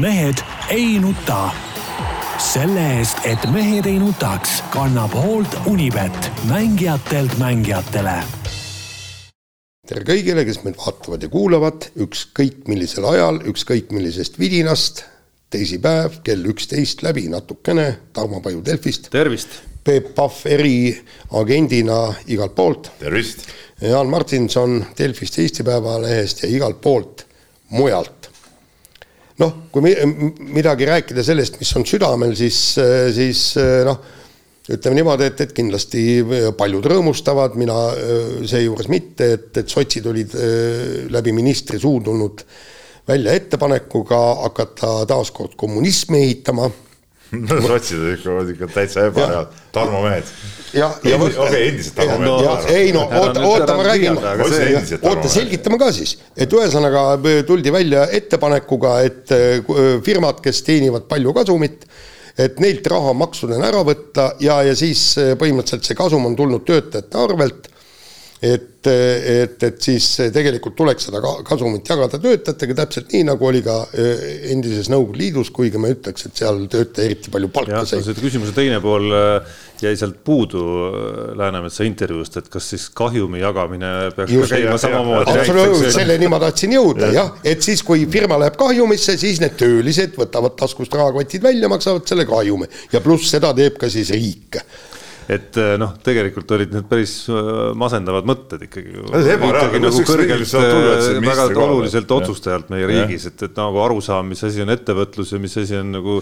mehed ei nuta. selle eest, et mehed ei nutaks, kannab hoolt Unibet, mängijatelt mängijatele. tere kõigile, kes meid vaatavad ja kuulavad, ükskõik millisel ajal, ükskõik millisest vidinast. teisipäev kell üksteist läbi natukene Tarmo Paju Delfist. tervist. Peep Pahv eriagendina igalt poolt. tervist. Jaan Martinson Delfist, Eesti Päevalehest ja igalt poolt mujalt noh, kui midagi rääkida sellest, mis on südamel, siis, siis noh, ütleme niimoodi, et, et kindlasti paljud rõõmustavad, mina seejuures mitte, et, et sotsid olid läbi ministri suu tulnud välja ettepanekuga hakata taaskord kommunismi ehitama no sotsid olid ikka, ikka täitsa ebareaalsed, Tarmo mehed. okei endiselt Tarmo mehed no,. ei no oota, oota, ma räägin, oota, selgitame ka siis, et ühesõnaga tuldi välja ettepanekuga, et äh, firmad, kes teenivad palju kasumit, et neilt raha maksudena ära võtta ja, ja siis äh, põhimõtteliselt see kasum on tulnud töötajate arvelt et, et, et siis tegelikult tuleks seda kasumit jagada töötajatega täpselt nii, nagu oli ka äh, endises Nõukogude Liidus, kuigi ma ütleks, et seal töötaja eriti palju palka sai. küsimuse teine pool äh, jäi sealt puudu äh, Läänemetsa intervjuust, et kas siis kahjumi jagamine peaks Just, ka käima samamoodi. selleni ma tahtsin jõuda jah, et siis, kui firma läheb kahjumisse, siis need töölised võtavad taskust rahakotid välja, maksavad selle kahjumi ja pluss seda teeb ka siis riik et eh, noh, tegelikult olid need päris eh, masendavad mõtted ikkagi. nagu kõrgelt, eh, väga oluliselt otsustajalt meie riigis, et, et nagu aru saama, mis asi on ettevõtlus ja mis asi on nagu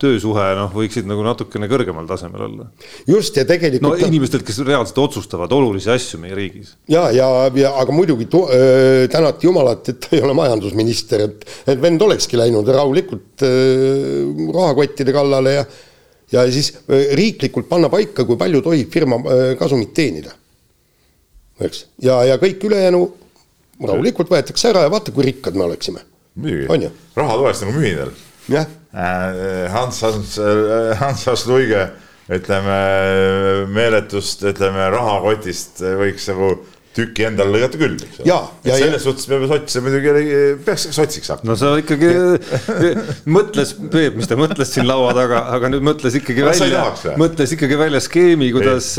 töösuhe, noh, võiksid nagu natukene kõrgemal tasemel olla. just ja tegelikult. no inimestelt, kes reaalselt otsustavad olulisi asju meie riigis. ja, ja, ja aga muidugi tänati Jumalat, et ta ei ole majandusminister, et, et vend olekski läinud rahulikult äh, rahakottide kallale ja ja siis äh, riiklikult panna paika, kui palju tohib firma äh, kasumit teenida. eks, ja, ja kõik ülejäänu rahulikult võetakse ära ja vaata, kui rikkad me oleksime. muidugi, raha toest nagu mühinal. jah äh,. Hans, Hans, Hans Hans Luige, ütleme meeletust, ütleme rahakotist võiks nagu tüki endale lõigata küll, eks ole. selles ja. suhtes peame sotse muidugi, peaks sotsiks hakkama. no sa ikkagi mõtles, Peep, mis ta mõtles siin laua taga, aga nüüd mõtles ikkagi no, välja, mõtles ikkagi välja skeemi, kuidas.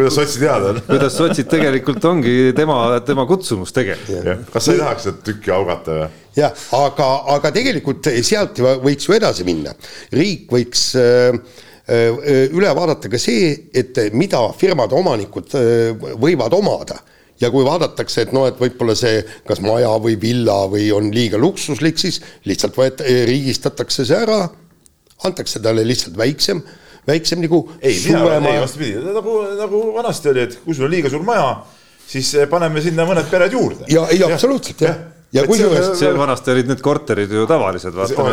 kuidas sotsid head on kuidas sotsid tegelikult ongi tema, tema kutsumus tegelikult. kas sa ei tahaks seda tükki augata või? jah, aga, aga tegelikult sealt võiks ju edasi minna, riik võiks äh, üle vaadata ka see, et mida firmade omanikud võivad omada. Ja kui vaadatakse, et noh, et võib-olla see kas maja või villa või on liiga luksuslik, siis lihtsalt võet-, riigistatakse see ära, antakse talle lihtsalt väiksem, väiksem nagu ei, mina, ei vastupidi, nagu, nagu vanasti oli, et kui sul on liiga suur maja, siis paneme sinna mõned pered juurde. ja ei, absoluutselt jah. Ja ja kusjuures see vanasti olid need korterid ju tavalised, vaata.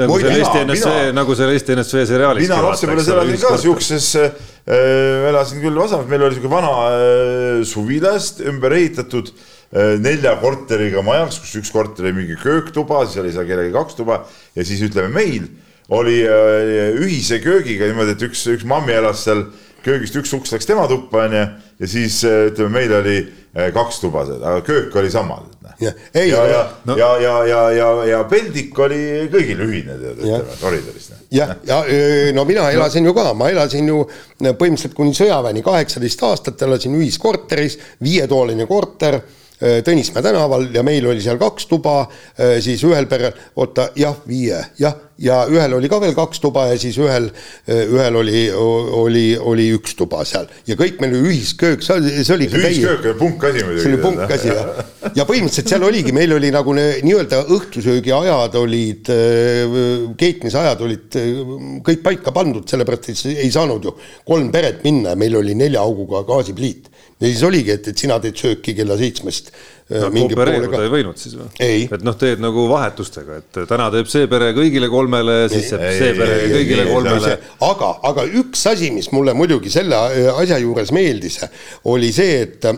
nagu seal Eesti NSV, nagu seal Eesti NSV seriaalis. mina lapsepõlves elasin ka siukses äh,, elasin küll Vasamäes, meil oli siuke vana äh, suvilast ümber ehitatud äh, nelja korteriga majaks, kus üks korter oli mingi kööktuba, siis oli seal kellelgi kaks tuba ja siis ütleme meil oli äh, ühise köögiga niimoodi, et üks, üks mammi elas seal köögist, üks uks läks tema tuppa onju ja siis äh, ütleme, meil oli äh, kaks tuba, aga köök oli sama ja, ei, ja, ja no., ja, ja, ja, ja, ja peldik oli kõigil ühine, ütleme, koridoris. jah, ja no mina elasin ju ka, ma elasin ju põhimõtteliselt kuni sõjaväeni kaheksateist aastat, elasin ühiskorteris, viietoaline korter Tõnismäe tänaval ja meil oli seal kaks tuba, siis ühel perel, oota, jah, viie, jah, ja ühel oli ka veel kaks tuba ja siis ühel, ühel oli, oli, oli üks tuba seal ja kõik meil oli ühisköök, see oli, see oli ühisköök oli punkasi muidugi. see oli punkasi jah. ja põhimõtteliselt seal oligi, meil oli nagu nii-öelda õhtusöögi ajad olid, keetmisajad olid kõik paika pandud, sellepärast et ei saanud ju kolm peret minna ja meil oli nelja auguga gaasipliit ja siis oligi, et, et sina teed sööki kella seitsmest no,. koopereeruda ei võinud siis või? et noh, teed nagu vahetustega, et täna teeb see pere kõigile kolmele, siis teeb see pere ei, kõigile ei, kolmele. aga, aga üks asi, mis mulle muidugi selle asja juures meeldis, oli see, et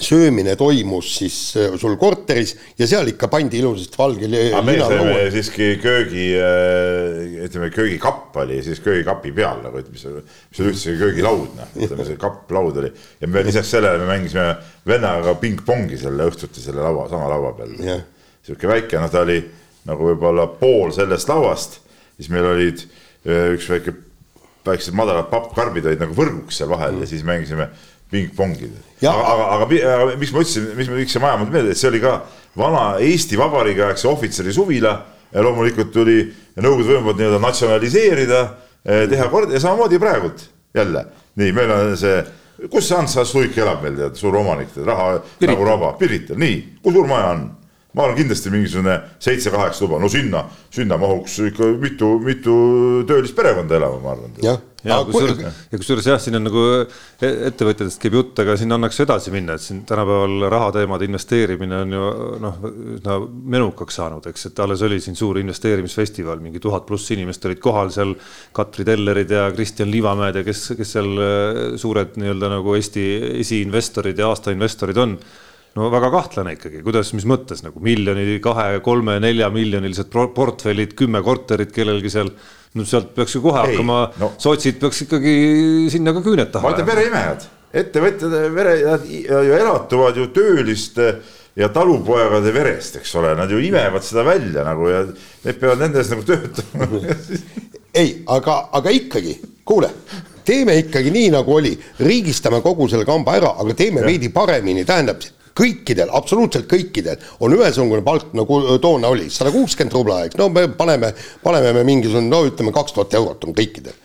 söömine toimus siis äh, sul korteris ja seal ikka pandi ilusasti valge aga me saime siiski köögi, äh, ütleme köögikapp oli siis köögikapi peal nagu, et mis, mis oli üldse köögilaud, noh, ütleme see kapplaud oli. ja me lisaks sellele me mängisime vennaga pingpongi selle õhtuti selle laua, sama laua peal. sihuke väike, noh, ta oli nagu võib-olla pool sellest lauast, siis meil olid üks väike, väiksed madalad pappkarbid olid nagu võrguks seal vahel mm. ja siis mängisime pingpongi. aga, aga, aga, aga miks ma ütlesin, mis, miks see maja mulle meeldib, et see oli ka vana Eesti Vabariigi aegse ohvitseri suvila ja loomulikult tuli Nõukogude võimu poolt nii-öelda natsionaliseerida, eh, teha korda ja samamoodi praegult jälle. nii, meil on see, kus see Ants H. Luik elab meil tead, suur omanik, raha Pirital. nagu raba, Pirital, nii, kui suur maja on? Ma arvan kindlasti mingisugune seitse-kaheksa tuba, no sinna, sinna mahuks ikka mitu, mitu töölist perekonda elama, ma arvan. jah, ja kusjuures, ja kusjuures jah, siin on nagu e-, ettevõtjatest käib jutt, aga siin annaks edasi minna, et siin tänapäeval rahateemade investeerimine on ju noh, üsna menukaks saanud, eks, et alles oli siin suur investeerimisfestival, mingi tuhat pluss inimest olid kohal seal. Katri Tellerid ja Kristjan Liivamäed ja kes, kes seal e, suured nii-öelda nagu Eesti esiinvestorid ja aastainvestorid on no väga kahtlane ikkagi, kuidas, mis mõttes nagu miljoni, kahe, kolme, nelja miljonilised portfellid, kümme korterit kellelgi seal. no sealt peaks ju kohe Ei, hakkama no., sotsid peaks ikkagi sinna ka küüned taha. ma ütlen vereimejad, ettevõtjad, vere, nad ju elatuvad ju tööliste ja talupoegade verest, eks ole, nad ju imevad seda välja nagu ja need peavad nende eest nagu töötama ei, aga, aga ikkagi, kuule, teeme ikkagi nii, nagu oli, riigistame kogu selle kamba ära, aga teeme ja. veidi paremini, tähendab kõikidel, absoluutselt kõikidel. On ühesugune palk, nagu toona oli, sada kuuskümmend rubla, eks, no me paneme, paneme me mingisugune, no ütleme, kaks tuhat eurot on kõikidel.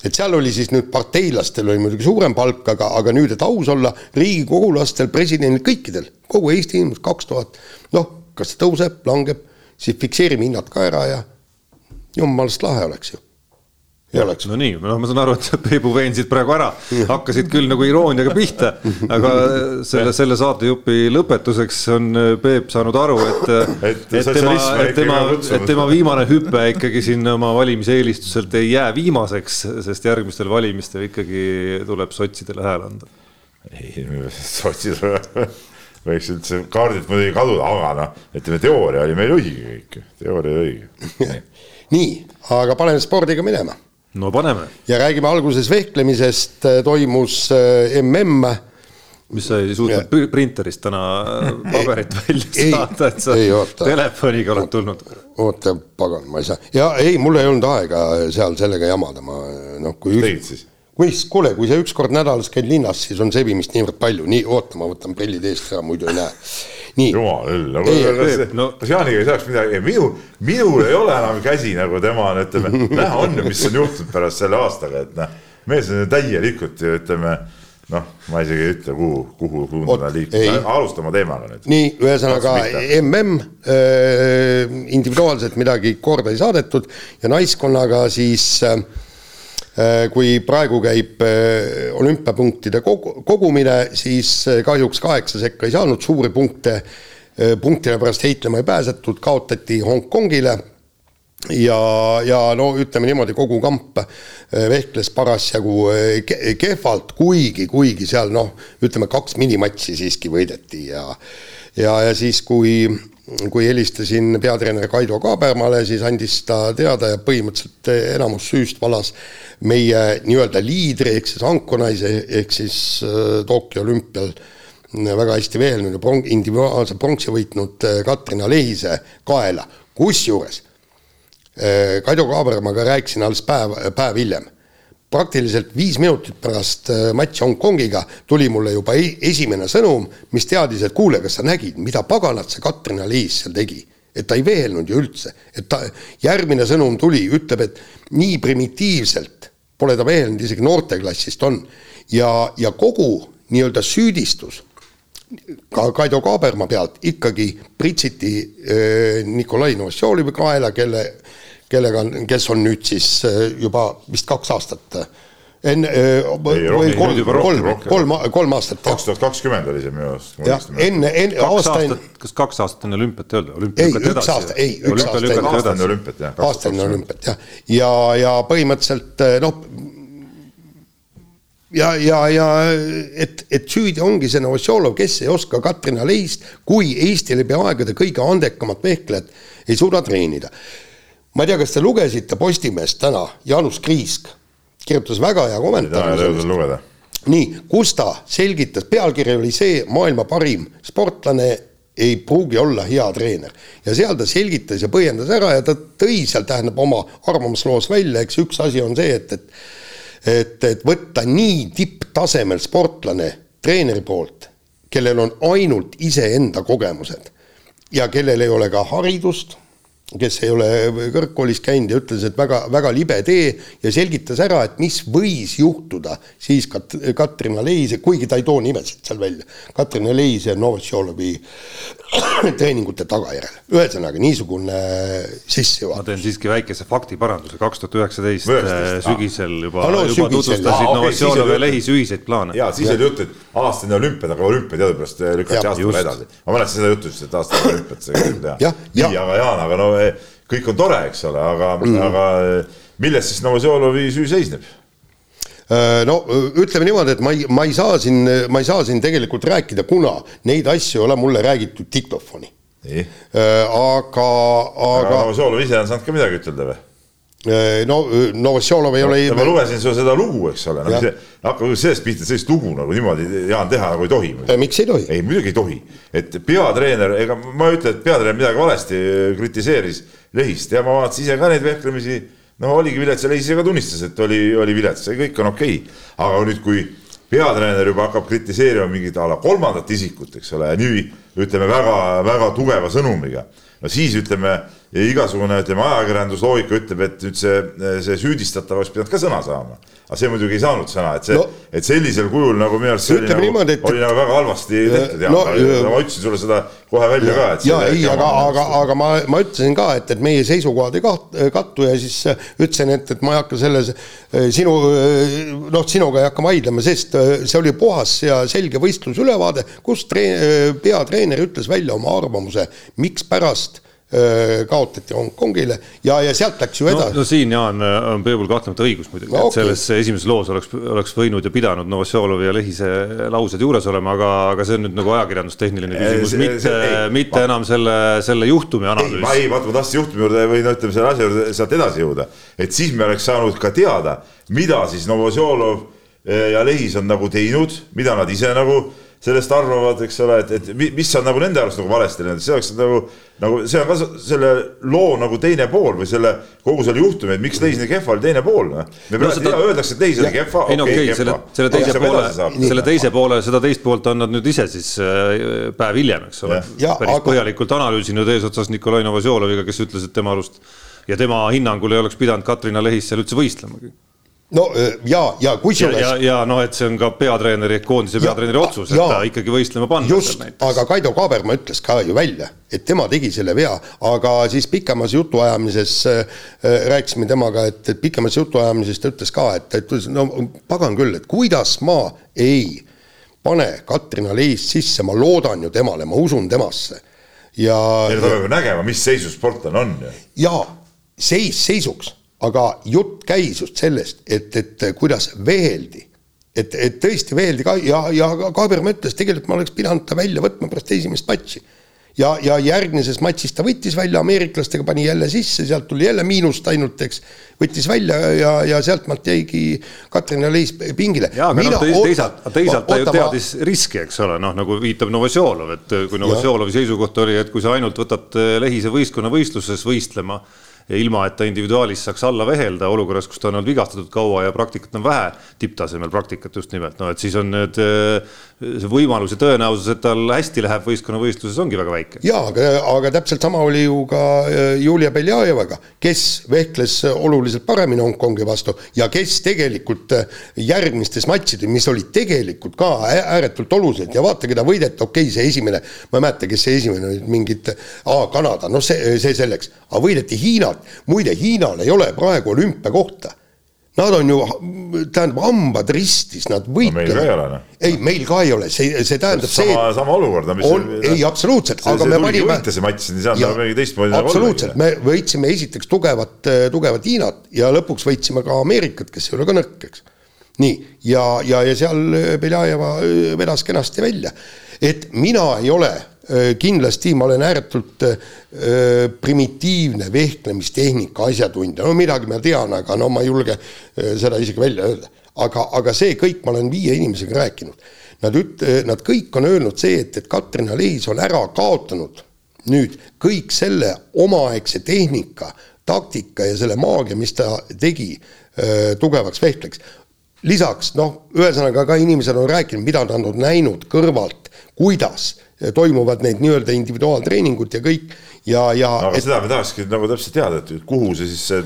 et seal oli siis nüüd parteilastel oli muidugi suurem palk, aga, aga nüüd, et aus olla, riigikogulastel, presidendil, kõikidel, kogu Eesti inimesed kaks tuhat, noh, kas tõuseb, langeb, siis fikseerime hinnad ka ära ja jumalast lahe oleks ju ei oleks. no nii, noh, ma saan aru, et Peebu veensid praegu ära, hakkasid küll nagu irooniaga pihta, aga selle, selle saatejupi lõpetuseks on Peep saanud aru, et, et, et tema, et tema, et tema viimane hüpe ikkagi siin oma valimiseelistuselt ei jää viimaseks, sest järgmistel valimistel ikkagi tuleb sotsidele hääl anda. ei, sotsidele võiks üldse kaardilt muidugi kaduda, aga noh, ütleme teooria oli meil õige kõik, teooria oli õige. nii, aga paneme spordiga minema no paneme. ja räägime alguses vehklemisest, äh, toimus mm. mis sa ei suutnud printerist täna äh, paberit välja saada, et sa ei, telefoniga oled tulnud. oota, pagan, ma ei saa, ja ei, mul ei olnud aega seal sellega jamada, ma noh, kui. siis? kuis, kuule, kui sa üks kord nädalas käid linnas, siis on sebimist niivõrd palju, nii, oota, ma võtan prillid eest ära, muidu ei näe. Jumal küll, nagu no. kas Jaaniga ei saaks midagi, minu, minul ei ole enam käsi nagu tema on, ütleme, näha on ju, mis on juhtunud pärast selle aastaga, et noh, mees on täielikult ju ütleme noh, ma isegi ei ütle, kuhu, kuhu suunda ta liigub, alustama teemaga nüüd. nii, ühesõnaga mm äh, individuaalselt midagi korda ei saadetud ja naiskonnaga siis Äh, kui praegu käib äh, olümpiapunktide kogumine, siis äh, kahjuks kaheksa sekka ei saanud, suuri punkte, punktide pärast heitlema ei pääsetud, kaotati Hongkongile. Ja, ja no ütleme niimoodi, kogu kamp vehkles parasjagu kehvalt, kuigi, kuigi seal noh, ütleme kaks minimatši siiski võideti ja ja, ja siis, kui kui helistasin peatreener Kaido Kaabermale, siis andis ta teada ja põhimõtteliselt enamus süüst valas meie nii-öelda liidri ehk siis ankonaise ehk siis äh, Tokyo olümpial. Väga hästi veelnud ja prong-, individuaalse pronksi võitnud äh, Katrina Lehise kaela, kusjuures äh, Kaido Kaabermaga rääkisin alles päev, päev hiljem praktiliselt viis minutit pärast äh, matši Hongkongiga tuli mulle juba esimene sõnum, mis teadis, et kuule, kas sa nägid, mida paganat see Katrin Aliis seal tegi. et ta ei veelnud ju üldse, et ta, järgmine sõnum tuli, ütleb, et nii primitiivselt pole ta veelnud, isegi noorteklassist on. ja, ja kogu nii-öelda süüdistus ka Kaido Kaaberma pealt ikkagi pritsiti äh, Nikolai Novosjolovi kaela, kelle kellega on, kes on nüüd siis äh, juba vist kaks aastat äh, enne äh, või kolm, kolm, kolm, kolm aastat. kaks tuhat kakskümmend oli see minu arust. jah, enne, enne aasta enne. kas kaks aastat enne olümpiat ei olnud? ei, üks aasta, ei, üks aasta enne. olümpiat jah. aasta enne olümpiat jah, ja, ja põhimõtteliselt noh, ja, ja, ja et, et süüdi ongi see Novosjolov, kes ei oska Katrina Leist, kui Eesti läbi aegade kõige andekamat vehklejat ei suuda treenida ma ei tea, kas te lugesite Postimehest täna, Jaanus Kriisk kirjutas väga hea kommentaari. nii, kus ta selgitas, pealkiri oli see maailma parim sportlane ei pruugi olla hea treener. ja seal ta selgitas ja põhjendas ära ja ta tõi seal, tähendab, oma arvamusloos välja, eks üks asi on see, et, et et, et võtta nii tipptasemel sportlane treeneri poolt, kellel on ainult iseenda kogemused ja kellel ei ole ka haridust kes ei ole kõrgkoolis käinud ja ütles, et väga, väga libe tee ja selgitas ära, et mis võis juhtuda siis Kat-, Katrina Leise, kuigi ta ei too nimesid seal välja, Katrina Leise Novotšolovi treeningute tagajärjel. ühesõnaga niisugune sissejuhatus. ma teen siiski väikese faktiparanduse, kaks tuhat üheksateist äh, sügisel juba juba tutvustasid Novotšolov ja Lehis ühiseid plaane. jaa, siis oli jutt, et aastane olümpiad, aga olümpiad teadupärast lükati aasta peale edasi. ma mäletan seda juttu, et aastane olümpiad see kõik teha. nii, aga Jaan, aga no kõik on tore, eks ole, aga mm., aga milles siis Novosjolovi süü seisneb? Äh, no ütleme niimoodi, et ma ei, ma ei saa siin, ma ei saa siin tegelikult rääkida, kuna neid asju ei ole mulle räägitud diktofoni. Äh, aga, aga. Novosjolov ise on saanud ka midagi ütelda või? Äh, no Novosjolov ei no, ole. ma lugesin sulle seda lugu, eks ole no,, hakkame sellest pihta, sellist lugu nagu niimoodi Jaan teha nagu ei tohi. miks ei tohi? ei, muidugi ei tohi, et peatreener, ega ma ei ütle, et peatreener midagi valesti kritiseeris Lehist ja ma vaatasin ise ka neid vehklemisi. no oligi vilets ja Lehis ise ka tunnistas, et oli, oli vilets, see kõik on okei okay.. aga nüüd, kui peatreener juba hakkab kritiseerima mingit a la kolmandat isikut, eks ole, ja nii ütleme väga-väga tugeva sõnumiga, no siis ütleme ja igasugune, ütleme, ajakirjandusloogika ütleb, et nüüd see, see süüdistatav oleks pidanud ka sõna saama. aga see muidugi ei saanud sõna, et see no,, et sellisel kujul nagu minu arust see oli nagu, niimoodi, et... oli nagu väga halvasti tehtud ja no, ma ütlesin sulle seda kohe välja ka, et. ja ei, aga, aga, aga ma, ma ütlesin ka, et, et meie seisukohad ei kaht-, kattu ja siis ütlesin, et, et ma ei hakka selles sinu, noh, sinuga ei hakka vaidlema, sest see oli puhas ja selge võistlusülevaade, kus treen-, peatreener ütles välja oma arvamuse, mikspärast kaotati Hongkongile ja, ja sealt läks ju edasi no,. no siin Jaan on Peebul kahtlemata õigus muidugi no,, et okay. selles esimeses loos oleks, oleks võinud ja pidanud Novosjolovi ja Lehise laused juures olema, aga, aga see on nüüd nagu ajakirjandustehniline küsimus, mitte, mitte ei, enam selle, selle juhtumi analüüs. ei, vaata, ma tahtsin juhtumi juurde või no ütleme selle asja juurde sealt edasi jõuda, et siis me oleks saanud ka teada, mida siis Novosjolov ja Lehis on nagu teinud, mida nad ise nagu sellest arvavad, eks ole, et, et mis on nagu nende arust nagu valesti läinud, see oleks nagu, nagu see on ka selle loo nagu teine pool või selle kogu selle juhtumi, et miks Leis nii kehva oli, teine pool, noh. me praegu no, öeldakse, et Leis oli kehva. okei okay, okay,, selle, selle teise poole, selle teise poole, seda teist poolt on nad nüüd ise siis äh, päev hiljem, eks ole. päris aga... põhjalikult analüüsinud eesotsas Nikolai Novosjoloviga, kes ütles, et tema arust ja tema hinnangul ei oleks pidanud Katrina Lehis seal üldse võistlemagi no ja, ja kusjuures. ja, ja, ja noh, et see on ka peatreeneri ehk koondise peatreeneri otsus, et ja, ta ikkagi võistlema panna. just, aga Kaido Kaaberma ütles ka ju välja, et tema tegi selle vea, aga siis pikemas jutuajamises äh, rääkisime temaga, et, et pikemas jutuajamises ta ütles ka, et, et no pagan küll, et kuidas ma ei pane Katrina Leist sisse, ma loodan ju temale, ma usun temasse. ja. ja ta peab ju nägema, mis seisus sportlane on ju. jaa, seis seisuks aga jutt käis just sellest, et, et kuidas veeldi. et, et tõesti veeldi ka ja, ja Kaaberma ütles, tegelikult ma oleks pidanud ta välja võtma pärast esimest matši. ja, ja järgmises matšis ta võttis välja ameeriklastega, pani jälle sisse, sealt tuli jälle miinust ainult, eks. võttis välja ja, ja sealtmaalt jäigi Katrin Aleis pingile. jaa, aga noh, teisalt, teisalt ta ju teadis riski, eks ole, noh nagu viitab Novosjolov, et kui Novosjolovi seisukoht oli, et kui sa ainult võtad Lehise võistkonna võistluses võistlema ilma et ta individuaalis saaks alla vehelda olukorras, kus ta on olnud vigastatud kaua ja praktikat on vähe, tipptasemel praktikat just nimelt, no et siis on need, see võimalus ja tõenäosus, et tal hästi läheb võistkonnavõistluses, ongi väga väike. jaa, aga, aga täpselt sama oli ju ka äh, Julia Beljajevaga, kes vehkles oluliselt paremini Hongkongi vastu ja kes tegelikult äh, järgmistes matšides, mis olid tegelikult ka ääretult olulised ja vaata, keda võideti, okei okay,, see esimene, ma ei mäleta, kes see esimene oli, mingid, Kanada, noh, see, see selleks, aga võideti Hiinat muide, Hiinal ei ole praegu olümpiakohta. Nad on ju, tähendab, hambad ristis, nad võitlevad no,. meil ka ei ole, noh. ei, meil ka ei ole, see, see tähendab sama, see. sama olukord, no mis. on, ei, absoluutselt, aga me panime. see matš, ei saanud mingi teistmoodi. Nagu absoluutselt, me võitsime esiteks tugevat, tugevat Hiinat ja lõpuks võitsime ka Ameerikat, kes ei ole ka nõrk, eks. nii, ja, ja, ja seal Beljajeva vedas kenasti välja, et mina ei ole Äh, kindlasti ma olen ääretult primitiivne vehklemistehnika asjatundja, no midagi ma tean, aga no ma ei julge seda isegi välja öelda. aga, aga see kõik, ma olen viie inimesega rääkinud, nad üt-, nad kõik on öelnud see, et, et Katrina Lehis on ära kaotanud nüüd kõik selle omaaegse tehnika, taktika ja selle maagia, mis ta tegi tugevaks vehkleks. lisaks noh, ühesõnaga ka inimesed on rääkinud, mida nad on näinud kõrvalt, kuidas toimuvad need nii-öelda individuaaltreeningud ja kõik ja, ja aga et... seda me tahakski nagu täpselt teada, et kuhu see siis see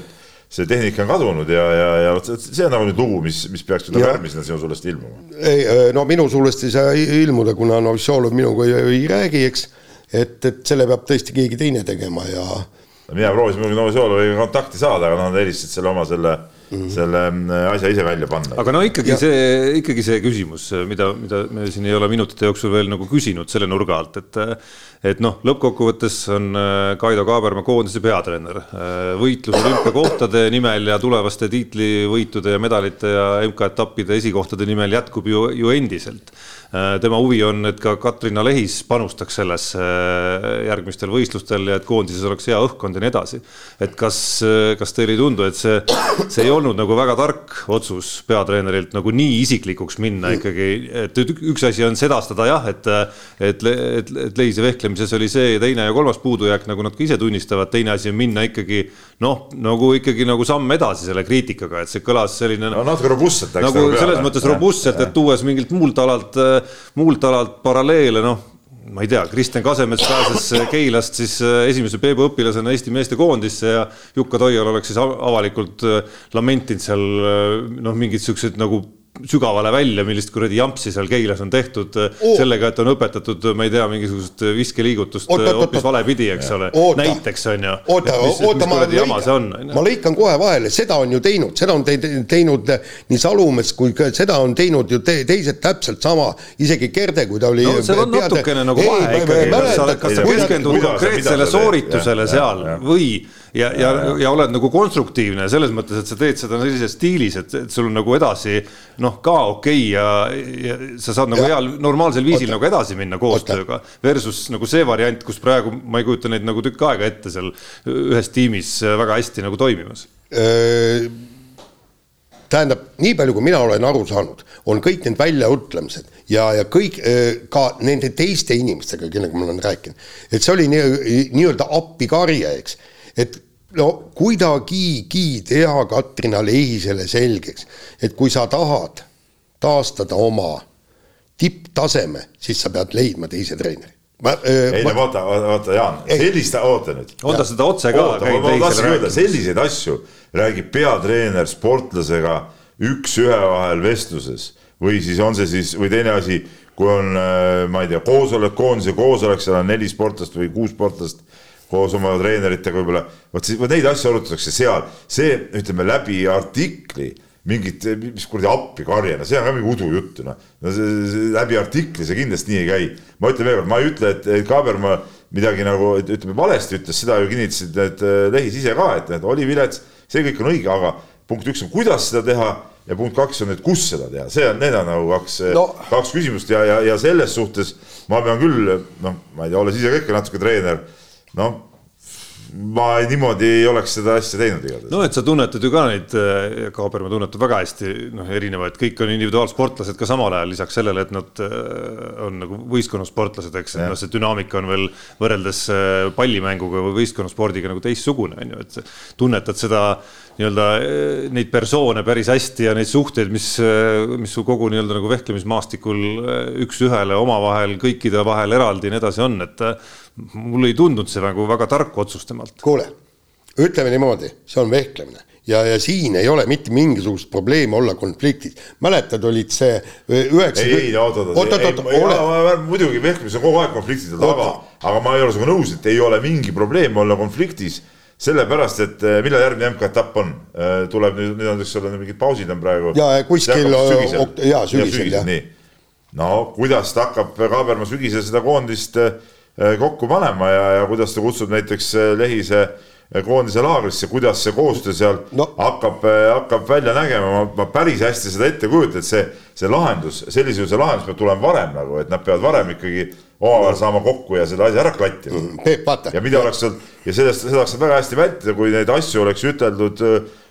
see tehnika on kadunud ja, ja, ja vot see on nagu nüüd lugu, mis, mis peaks nüüd järgmisena sinu suulest ilmuma. ei, no minu suulest ei saa ilmuda, kuna Novitšolov minuga ei, ei räägi, eks. et, et selle peab tõesti keegi teine tegema ja. mina proovisin muidugi Novitšoloviga kontakti saada, aga nad helistasid selle oma selle mm -hmm. selle mm, asja ise välja panna. aga no ikkagi ja. see, ikkagi see küsimus, mida, mida me siin ei ole minutite jooksul veel nagu küsinud selle nurga alt, et et noh, lõppkokkuvõttes on äh, Kaido Kaaberma koondise peatreener. Äh, võitlus olümpiakohtade nimel ja tulevaste tiitlivõitude ja medalite ja MK-etappide esikohtade nimel jätkub ju, ju endiselt. Äh, tema huvi on, et ka Katrina Lehis panustaks sellesse järgmistel võistlustel ja et koondises oleks hea õhkkond ja nii edasi. et kas, kas teile ei tundu, et see, see ei olnud nagu väga tark otsus peatreenerilt nagu nii isiklikuks minna ikkagi, et üks asi on sedastada jah, et, et, et, et Lehise vehklemine tegemises oli see teine ja kolmas puudujääk, nagu nad ka ise tunnistavad, teine asi on minna ikkagi noh, nagu ikkagi nagu samm edasi selle kriitikaga, et see kõlas selline no,. natuke robustselt. nagu, nagu selles mõttes robustselt, et tuues mingilt muult alalt, muult alalt paralleele, noh ma ei tea, Kristjan Kasemets pääses Keilast siis esimese Peebu õpilasena Eesti meeste koondisse ja Jukka Toial oleks siis avalikult lamentinud seal noh, mingid siuksed nagu sügavale välja, millist kuradi jampsi seal Keilas on tehtud oh. sellega, et on õpetatud, ma ei tea, mingisugust viskeliigutust hoopis valepidi, eks ole. näiteks on ju. oota, oota, ma lõikan, ma lõikan kohe vahele, seda on ju teinud, seda on te teinud nii Salumets kui ka seda on teinud ju te teised täpselt sama, isegi Kerde, kui ta oli. no seal on peade... natukene nagu vahe ikkagi, kas sa, kas sa keskendud konkreetsele sooritusele seal või ja, ja, ja oled nagu konstruktiivne selles mõttes, et sa teed seda sellises stiilis, et, sul on nagu edasi noh, ka okei okay ja, ja sa saad nagu ja. heal normaalsel viisil Oota. nagu edasi minna koostööga. Versus nagu see variant, kus praegu ma ei kujuta neid nagu tükk aega ette seal ühes tiimis väga hästi nagu toimimas tähendab, nii palju, kui mina olen aru saanud, on kõik need väljaütlemised ja, ja kõik ka nende teiste inimestega, kellega ma olen rääkinud, et see oli nii-öelda nii appikarje, eks et no kuidagigi teha Katrina Lehisele selgeks, et kui sa tahad taastada oma tipptaseme, siis sa pead leidma teise treeneri. Ma, öö, ei ma... no vaata, vaata Jaan, sellist, oota nüüd. on ta seda otse ka? selliseid asju räägib peatreener sportlasega üks-ühe vahel vestluses või siis on see siis, või teine asi, kui on, ma ei tea, koosolek, koondise koosolek, seal on neli sportlast või kuus sportlast koos oma treeneritega võib-olla, vot siis, vot neid asju arutatakse seal, see ütleme läbi artikli mingit, mis kuradi appi karje, no see on ka mingi udujutt, noh. no see, läbi artikli see kindlasti nii ei käi. ma ütlen veel kord, ma ei ütle, et, et Kaabermaa midagi nagu ütleme valesti ütles, seda ju kinnitasid need äh, lehis ise ka, et, et oli vilets, see kõik on õige, aga punkt üks on, kuidas seda teha ja punkt kaks on, et kus seda teha, see on, need on nagu kaks no., kaks küsimust ja, ja, ja selles suhtes ma pean küll noh, ma ei tea, olles ise ka ikka natuke treener noh, ma niimoodi ei oleks seda asja teinud igatahes. no et sa tunnetad ju ka neid, äh, Kaaberma tunnetab väga hästi, noh, erinevaid, kõik on individuaalsportlased ka samal ajal, lisaks sellele, et nad äh, on nagu võistkonnasportlased, eks, et noh, see dünaamika on veel võrreldes äh, pallimänguga või võistkonnaspordiga nagu teistsugune, on ju, et tunnetad seda nii-öelda neid persoone päris hästi ja neid suhteid, mis, mis su kogu nii-öelda nagu vehklemismaastikul üks-ühele omavahel, kõikide vahel eraldi ja nii edasi on, et mulle ei tundunud see nagu väga tark otsus temalt. kuule, ütleme niimoodi, see on vehklemine ja, ja siin ei ole mitte mingisugust probleemi olla konfliktis. mäletad, olid see üheksa. ei, ei, oot, oot, oot. muidugi vehklemis on kogu aeg konfliktid, aga, aga ma ei ole sinuga nõus, et ei ole mingi probleem olla konfliktis sellepärast, et eh, millal järgmine MK-etapp on, eh, tuleb nüüd, nüüd on, eks ole, mingid pausid on praegu. ja kuskil, ja sügisel jah. nii, no kuidas ta hakkab Kaaberma sügisel seda koondist kokku panema ja, ja kuidas ta kutsub näiteks Lehise äh, koondise laagrisse, kuidas see koostöö seal no. hakkab, hakkab välja nägema, ma, ma päris hästi seda ette ei kujuta, et see, see lahendus, sellisel juhul see lahendus peab tulema varem nagu, et nad peavad varem ikkagi omavahel saama kokku ja selle asja ära klattima mm,. Peep, vaata. ja mida oleks seal ja sellest, seda oleks väga hästi vältida, kui neid asju oleks üteldud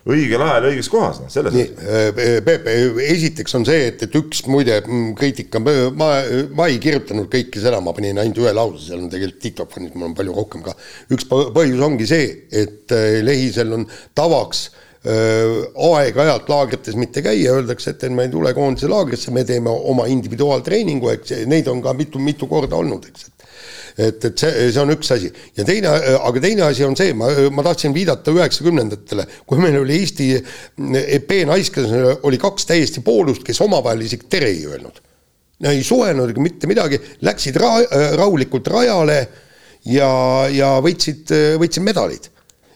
õigel ajal õiges kohas, noh, selles nii, äh, Peep, esiteks on see, et, et üks muide mm, kriitika, ma, ma ei kirjutanud kõike seda, ma panin ainult ühe lause, seal on tegelikult diktofonis, mul on palju rohkem ka. üks põhjus ongi see, et äh, Lehisel on tavaks äh, aeg-ajalt laagrites mitte käia, öeldakse, et me ei tule koondise laagrisse, me teeme oma individuaaltreeningu, eks neid on ka mitu-mitu korda olnud, eks, et et, et see, see on üks asi ja teine, aga teine asi on see, ma, ma tahtsin viidata üheksakümnendatele, kui meil oli Eesti EP naiskes oli kaks täiesti poolust, kes omavahel isegi tere ei öelnud. ei suhelnud ega mitte midagi, läksid ra-, rahulikult rajale ja, ja võitsid, võitsid medalid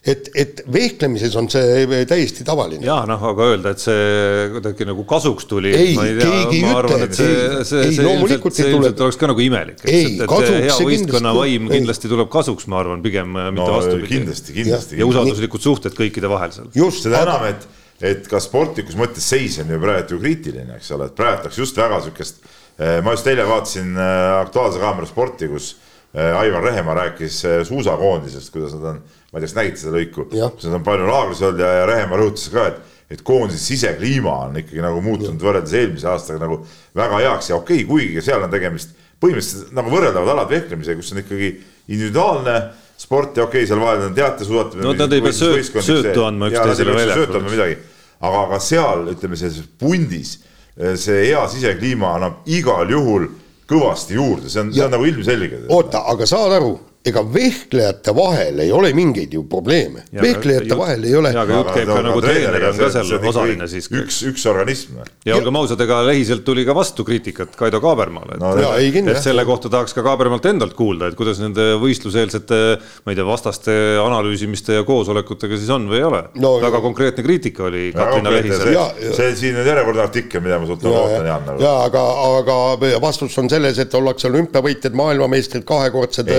et, et vehklemises on see täiesti tavaline. jah, noh, aga öelda, et see kuidagi nagu kasuks tuli. ei, keegi ei ütle, et see, see, ei, loomulikult see ilmselt oleks ka nagu imelik, hea võistkonna vaim kindlasti tuleb kasuks, ma arvan, pigem no, mitte vastupidi. kindlasti, kindlasti. ja usalduslikud suhted kõikide vahel seal. just, seda enam, et, et ka sportlikus mõttes seis on ju praegu ju kriitiline, eks ole, et praegu oleks just väga sihukest, eh, ma just eile vaatasin eh, Aktuaalse Kaamera sporti, kus eh, Aivar Rehemaa rääkis suusakoondisest, kuidas nad on ma ei tea, kas nägite seda lõiku, kus nad on palju laagris olnud ja, ja Rehemaa rõhutas ka, et et koondise sisekliima on ikkagi nagu muutunud võrreldes eelmise aastaga nagu väga heaks ja okei okay,, kuigi seal on tegemist põhimõtteliselt nagu võrreldavad alad vehklemisega, kus on ikkagi individuaalne sport ja okei okay,, seal vahel on teatesuusatamine. no nad ei pea sööt, söötu andma üksteisele väljakul. midagi, aga, aga seal ütleme, selles pundis see hea sisekliima annab igal juhul kõvasti juurde, see on, see on nagu ilmselge. oota, aga saad aru ega vehklejate vahel ei ole mingeid ju probleeme, vehklejate jutt, vahel ei ole. ja, aga jutt käib ka nagu treener on ka seal osaline siis. üks, üks organism. ja olgem ausad, ega Lehiselt tuli ka vastu kriitikat Kaido Kaabermaale, et no,, et, et selle kohta tahaks ka Kaabermaalt endalt kuulda, et kuidas nende võistluseelsete, ma ei tea, vastaste analüüsimiste ja koosolekutega siis on või ei ole no,. väga konkreetne kriitika oli Katrina Lehisel. see, siin on järjekordne artikkel, mida ma sult nagu ootan, Jaan. ja aga, aga vastus on selles, et ollakse olümpiavõitjad, maailmameistrid, kahekordsed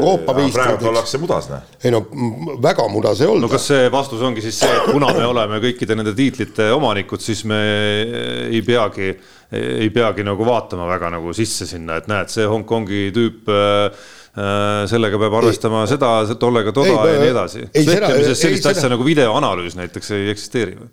Euroopa meistriks. praegu ollakse mudas, noh. ei no väga mudas ei olnud. no kas see vastus ongi siis see, et kuna me oleme kõikide nende tiitlite omanikud, siis me ei peagi, ei peagi nagu vaatama väga nagu sisse sinna, et näed, see Hongkongi tüüp äh, sellega peab arvestama ei, seda, tollega toda ei, ja nii edasi. sellist ei, asja seda... nagu videoanalüüs näiteks ei eksisteeri või?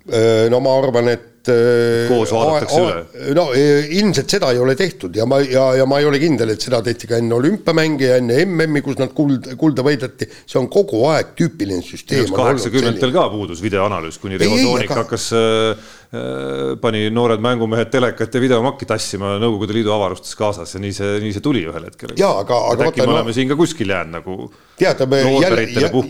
no ma arvan, et et koos vaadatakse üle? no e, ilmselt seda ei ole tehtud ja ma, ja, ja ma ei ole kindel, et seda tehti ka enne olümpiamänge ja enne MM-i, kus nad kuld, kulda võideti, see on kogu aeg tüüpiline süsteem. kaheksakümnendatel ka puudus videoanalüüs, kuni Rivo Soonik aga... hakkas äh, äh, pani noored mängumehed telekat ja videomakki tassima Nõukogude Liidu avarustes kaasas ja nii see, nii see tuli ühel hetkel. jaa, aga, aga äkki me oleme no, siin ka kuskil jäänud nagu tead, jälle,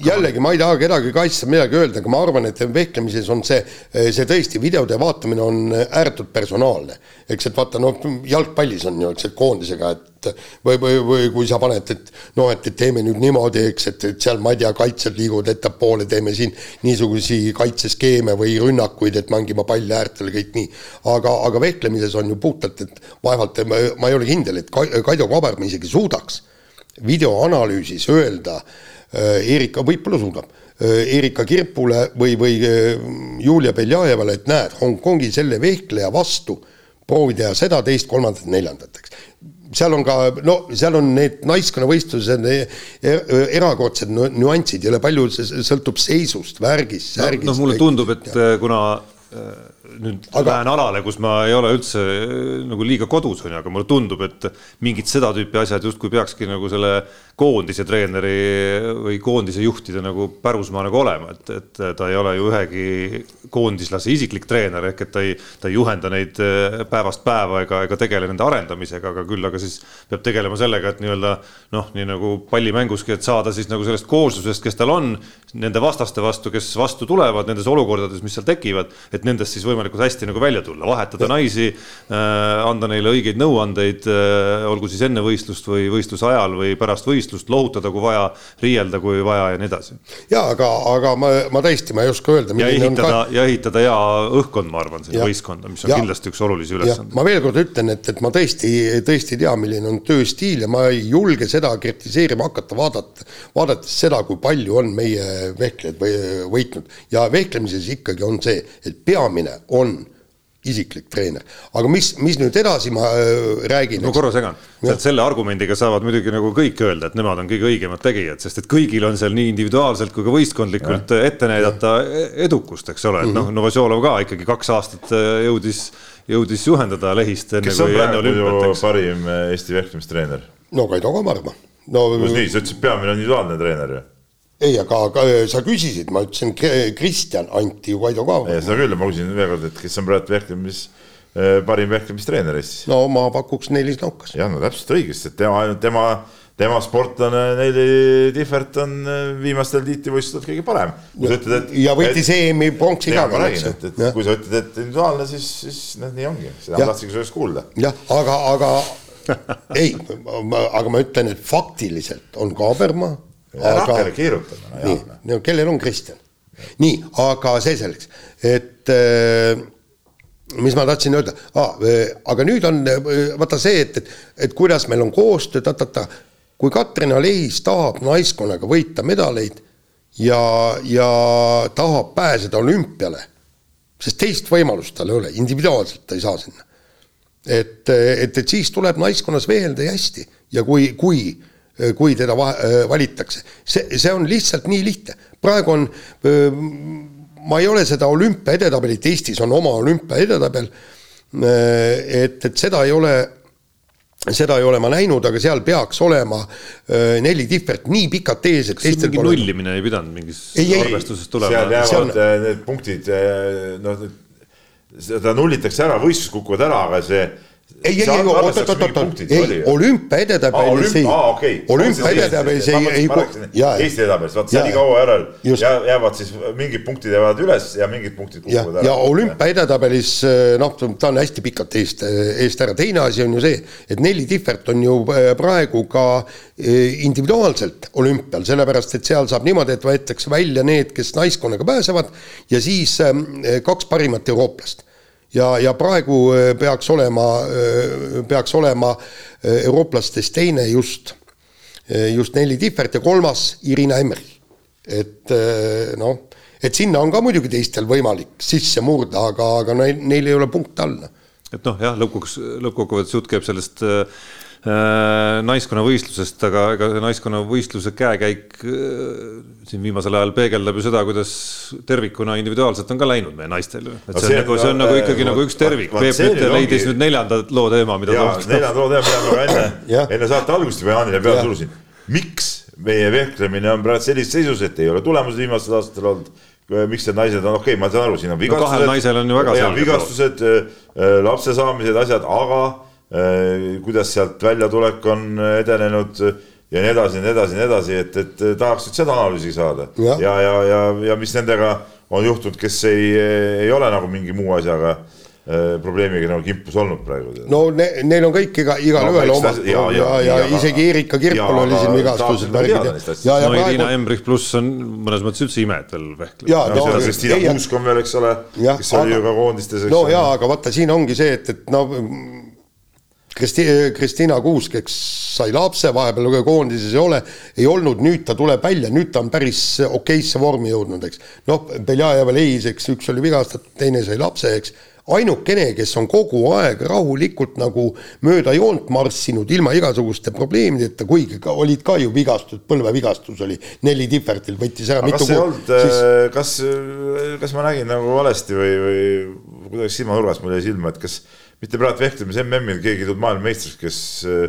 jällegi ma ei taha kedagi kaitsta, midagi öelda, aga ma arvan, et vehklemises on see, see tõesti videode vaatamine on ääretult personaalne. eks, et vaata, noh, jalgpallis on ju, eks, et koondisega, et või, või, või kui sa paned, et noh, et, et teeme nüüd niimoodi, eks, et, et seal ma ei tea, kaitsjad liiguvad ettepoole, teeme siin niisugusi kaitseskeeme või rünnakuid, et mängime palli äärtele, kõik nii. aga, aga vehklemises on ju puhtalt, et vaevalt ma, ei ole kindel, et Kaido Kaberma isegi suudaks videoanalüüsis öelda äh, Erika, võib-olla suudab, äh, Erika Kirpule või, või äh, Julia Beljajevale, et näed, Hongkongi selle vehkleja vastu proovi teha seda, teist, kolmandat, neljandat, eks seal on ka, no seal on need naiskonnavõistlused erakordsed nüansid, jälle palju sõltub seisust, värgist, särgist. noh, mulle tundub, et ja. kuna nüüd aga... lähen alale, kus ma ei ole üldse nagu liiga kodus, on ju, aga mulle tundub, et mingid seda tüüpi asjad justkui peakski nagu selle koondise treeneri või koondise juhtide nagu pärusmaa nagu olema, et, et ta ei ole ju ühegi koondislase isiklik treener ehk et ta ei, ta ei juhenda neid eh, päevast päeva ega, ega tegele nende arendamisega, aga küll aga siis peab tegelema sellega, et nii-öelda noh, nii nagu pallimänguski, et saada siis nagu sellest kooslusest, kes tal on, nende vastaste vastu, kes vastu tulevad nendes olukordades, mis seal tekivad, et nendest siis võimalikult hästi nagu välja tulla, vahetada naisi äh,, anda neile õigeid nõuandeid äh,, olgu siis enne võistlust või võistluse ajal või pärast võistlust võistlust, lohutada, kui vaja, riielda, kui vaja ja nii edasi. ja aga, aga ma, ma tõesti, ma ei oska öelda. ja ehitada ka..., ja ehitada hea õhkkond, ma arvan, sinna võistkonda, mis on ja. kindlasti üks olulisi ülesandeid. ma veel kord ütlen, et, et ma tõesti, tõesti ei tea, milline on tööstiil ja ma ei julge seda kritiseerima hakata, vaadata, vaadates seda, kui palju on meie vehklejad või võitnud ja vehklemises ikkagi on see, et peamine on isiklik treener. aga mis, mis nüüd edasi ma äh, räägin. no korra segan, sealt selle argumendiga saavad muidugi nagu kõik öelda, et nemad on kõige õigemad tegijad, sest et kõigil on seal nii individuaalselt kui ka võistkondlikult ja. ette näidata ja. edukust, eks ole, et noh, mhm. Novosjolov ka ikkagi kaks aastat äh, jõudis, jõudis juhendada lehist. kes on praegu parim äh, Eesti vehklemistreener? no Kaido Kamarma no,. kus nii, sa ütlesid, peamine on individuaalne treener ju ei, aga, aga sa küsisid, ma ütlesin Kristjan Anti ju Kaido ka. seda küll, ma küsin veel kord, et kes on praegu vehklemis, eh, parim vehklemistreener Eestis? no ma pakuks Neelis Naukas. jah, no täpselt õigesti, et tema, tema, tema sportlane Neili Tihvert on eh, viimastel tiitlivõistlustel kõige parem. kui sa ütled, et. ja võitis EM-i pronksi ka. ma räägin, et, et ja. kui sa ütled, et individuaalne, siis, siis noh, nii ongi, seda ma tahtsingi sinust kuulda. jah, aga, aga ei, aga ma ütlen, et faktiliselt on Kaabermaa rakele keerutama no,. nii, no kellel on Kristjan? nii, aga see selleks, et äh, mis ma tahtsin öelda ah,, aga nüüd on vaata see, et, et, et kuidas meil on koostöö, ta-ta-ta. kui Katrin Alehis tahab naiskonnaga võita medaleid ja, ja tahab pääseda olümpiale, sest teist võimalust tal ei ole, individuaalselt ta ei saa sinna. et, et, et siis tuleb naiskonnas veelda ja hästi ja kui, kui Äh, kui teda äh, valitakse. see, see on lihtsalt nii lihtne. praegu on, äh, ma ei ole seda olümpia edetabelit, Eestis on oma olümpia edetabel, et, et seda ei ole seda ei ole ma näinud, aga seal peaks olema äh, neli tihvert nii pikalt ees, et teistel pole. nullimine ei pidanud mingist arvestusest tulema. seal jäävad on... need punktid, noh, seda nullitakse ära, võistlused kukuvad ära, aga see ei, ei, ei, oot, oot, oot, oot, ei, olümpia edetabelis ei, olümpia edetabelis ei, ei, Eesti edetabelis, vaat see oli kaua järel, jäävad siis mingid punktid jäävad üles ja mingid punktid kukuvad ära. ja olümpia edetabelis noh, ta on hästi pikalt eest, eest ära, teine asi on ju see, et Nelli Tihvert on ju äh, praegu ka individuaalselt olümpial, sellepärast et seal saab niimoodi, et võetakse välja need, kes naiskonnaga pääsevad ja siis kaks parimat eurooplast ja, ja praegu äh, peaks olema, äh, peaks olema äh, eurooplastest teine just, just Nelli Tihvert ja kolmas Irina Emmerich. et noh, et sinna on ka muidugi teistel võimalik sisse murda, aga, aga neil, neil ei ole punkte alla. et noh, jah, lõpuks, lõppkokkuvõttes jutt käib sellest Äh, naiskonnavõistlusest, aga ega see naiskonnavõistluse käekäik äh, siin viimasel ajal peegeldab ju seda, kuidas tervikuna individuaalselt on ka läinud meie naistel ju. et see on nagu, see on nagu ikkagi nagu üks tervik. Peep nüüd leidis nüüd neljanda loo teema, mida ta. neljanda loo teema, mida ma ka enne, enne saate algust juba Jaanile peale surusin. miks meie vehklemine on praegu sellises seisus, et ei ole tulemused viimastel aastatel olnud miks need naised on, okei okay,, ma saan aru, siin on vigastused no,. kahel naisel on ju väga selge. vigastused, lapse saamised, asjad, aga Äh, kuidas sealt väljatulek on edenenud ja nii edasi ja nii edasi ja nii edasi, et, et tahaks nüüd seda analüüsi saada. ja, ja, ja, ja, ja mis nendega on juhtunud, kes ei, ei ole nagu mingi muu asjaga äh, probleemiga nagu kimpus olnud praegu. no ne, neil on kõik iga, igalühel no, oma ja, ja, ja, ja, isegi Erika Kirpol oli siin vigastused, värgid. ja, ja no Irina Embrich pluss on mõnes mõttes üldse ime, et veel vehkleb. ja no, no Kristiina Kuusk on veel, eks ole, kes oli ju ka koondistes. no jaa, aga vaata, siin ongi see, et, et no Kristi-, Kristina Kuusk, eks sai lapse, vahepeal koondises ei ole, ei olnud, nüüd ta tuleb välja, nüüd ta on päris okeisse vormi jõudnud, eks. noh, Beljajev leis, eks, üks oli vigastatud, teine sai lapse, eks. ainukene, kes on kogu aeg rahulikult nagu mööda joont marssinud ilma igasuguste probleemideta, kuigi ka olid ka ju vigastused, põlvevigastus oli Nelli Tihvertil, võttis ära aga mitu kas ei olnud siis..., kas, kas ma nägin nagu valesti või, või kuidagi silmanurgast mul jäi silma, et kas mitte praegu vehklemise MM-il keegi ei tulnud maailmameistriks, kes äh,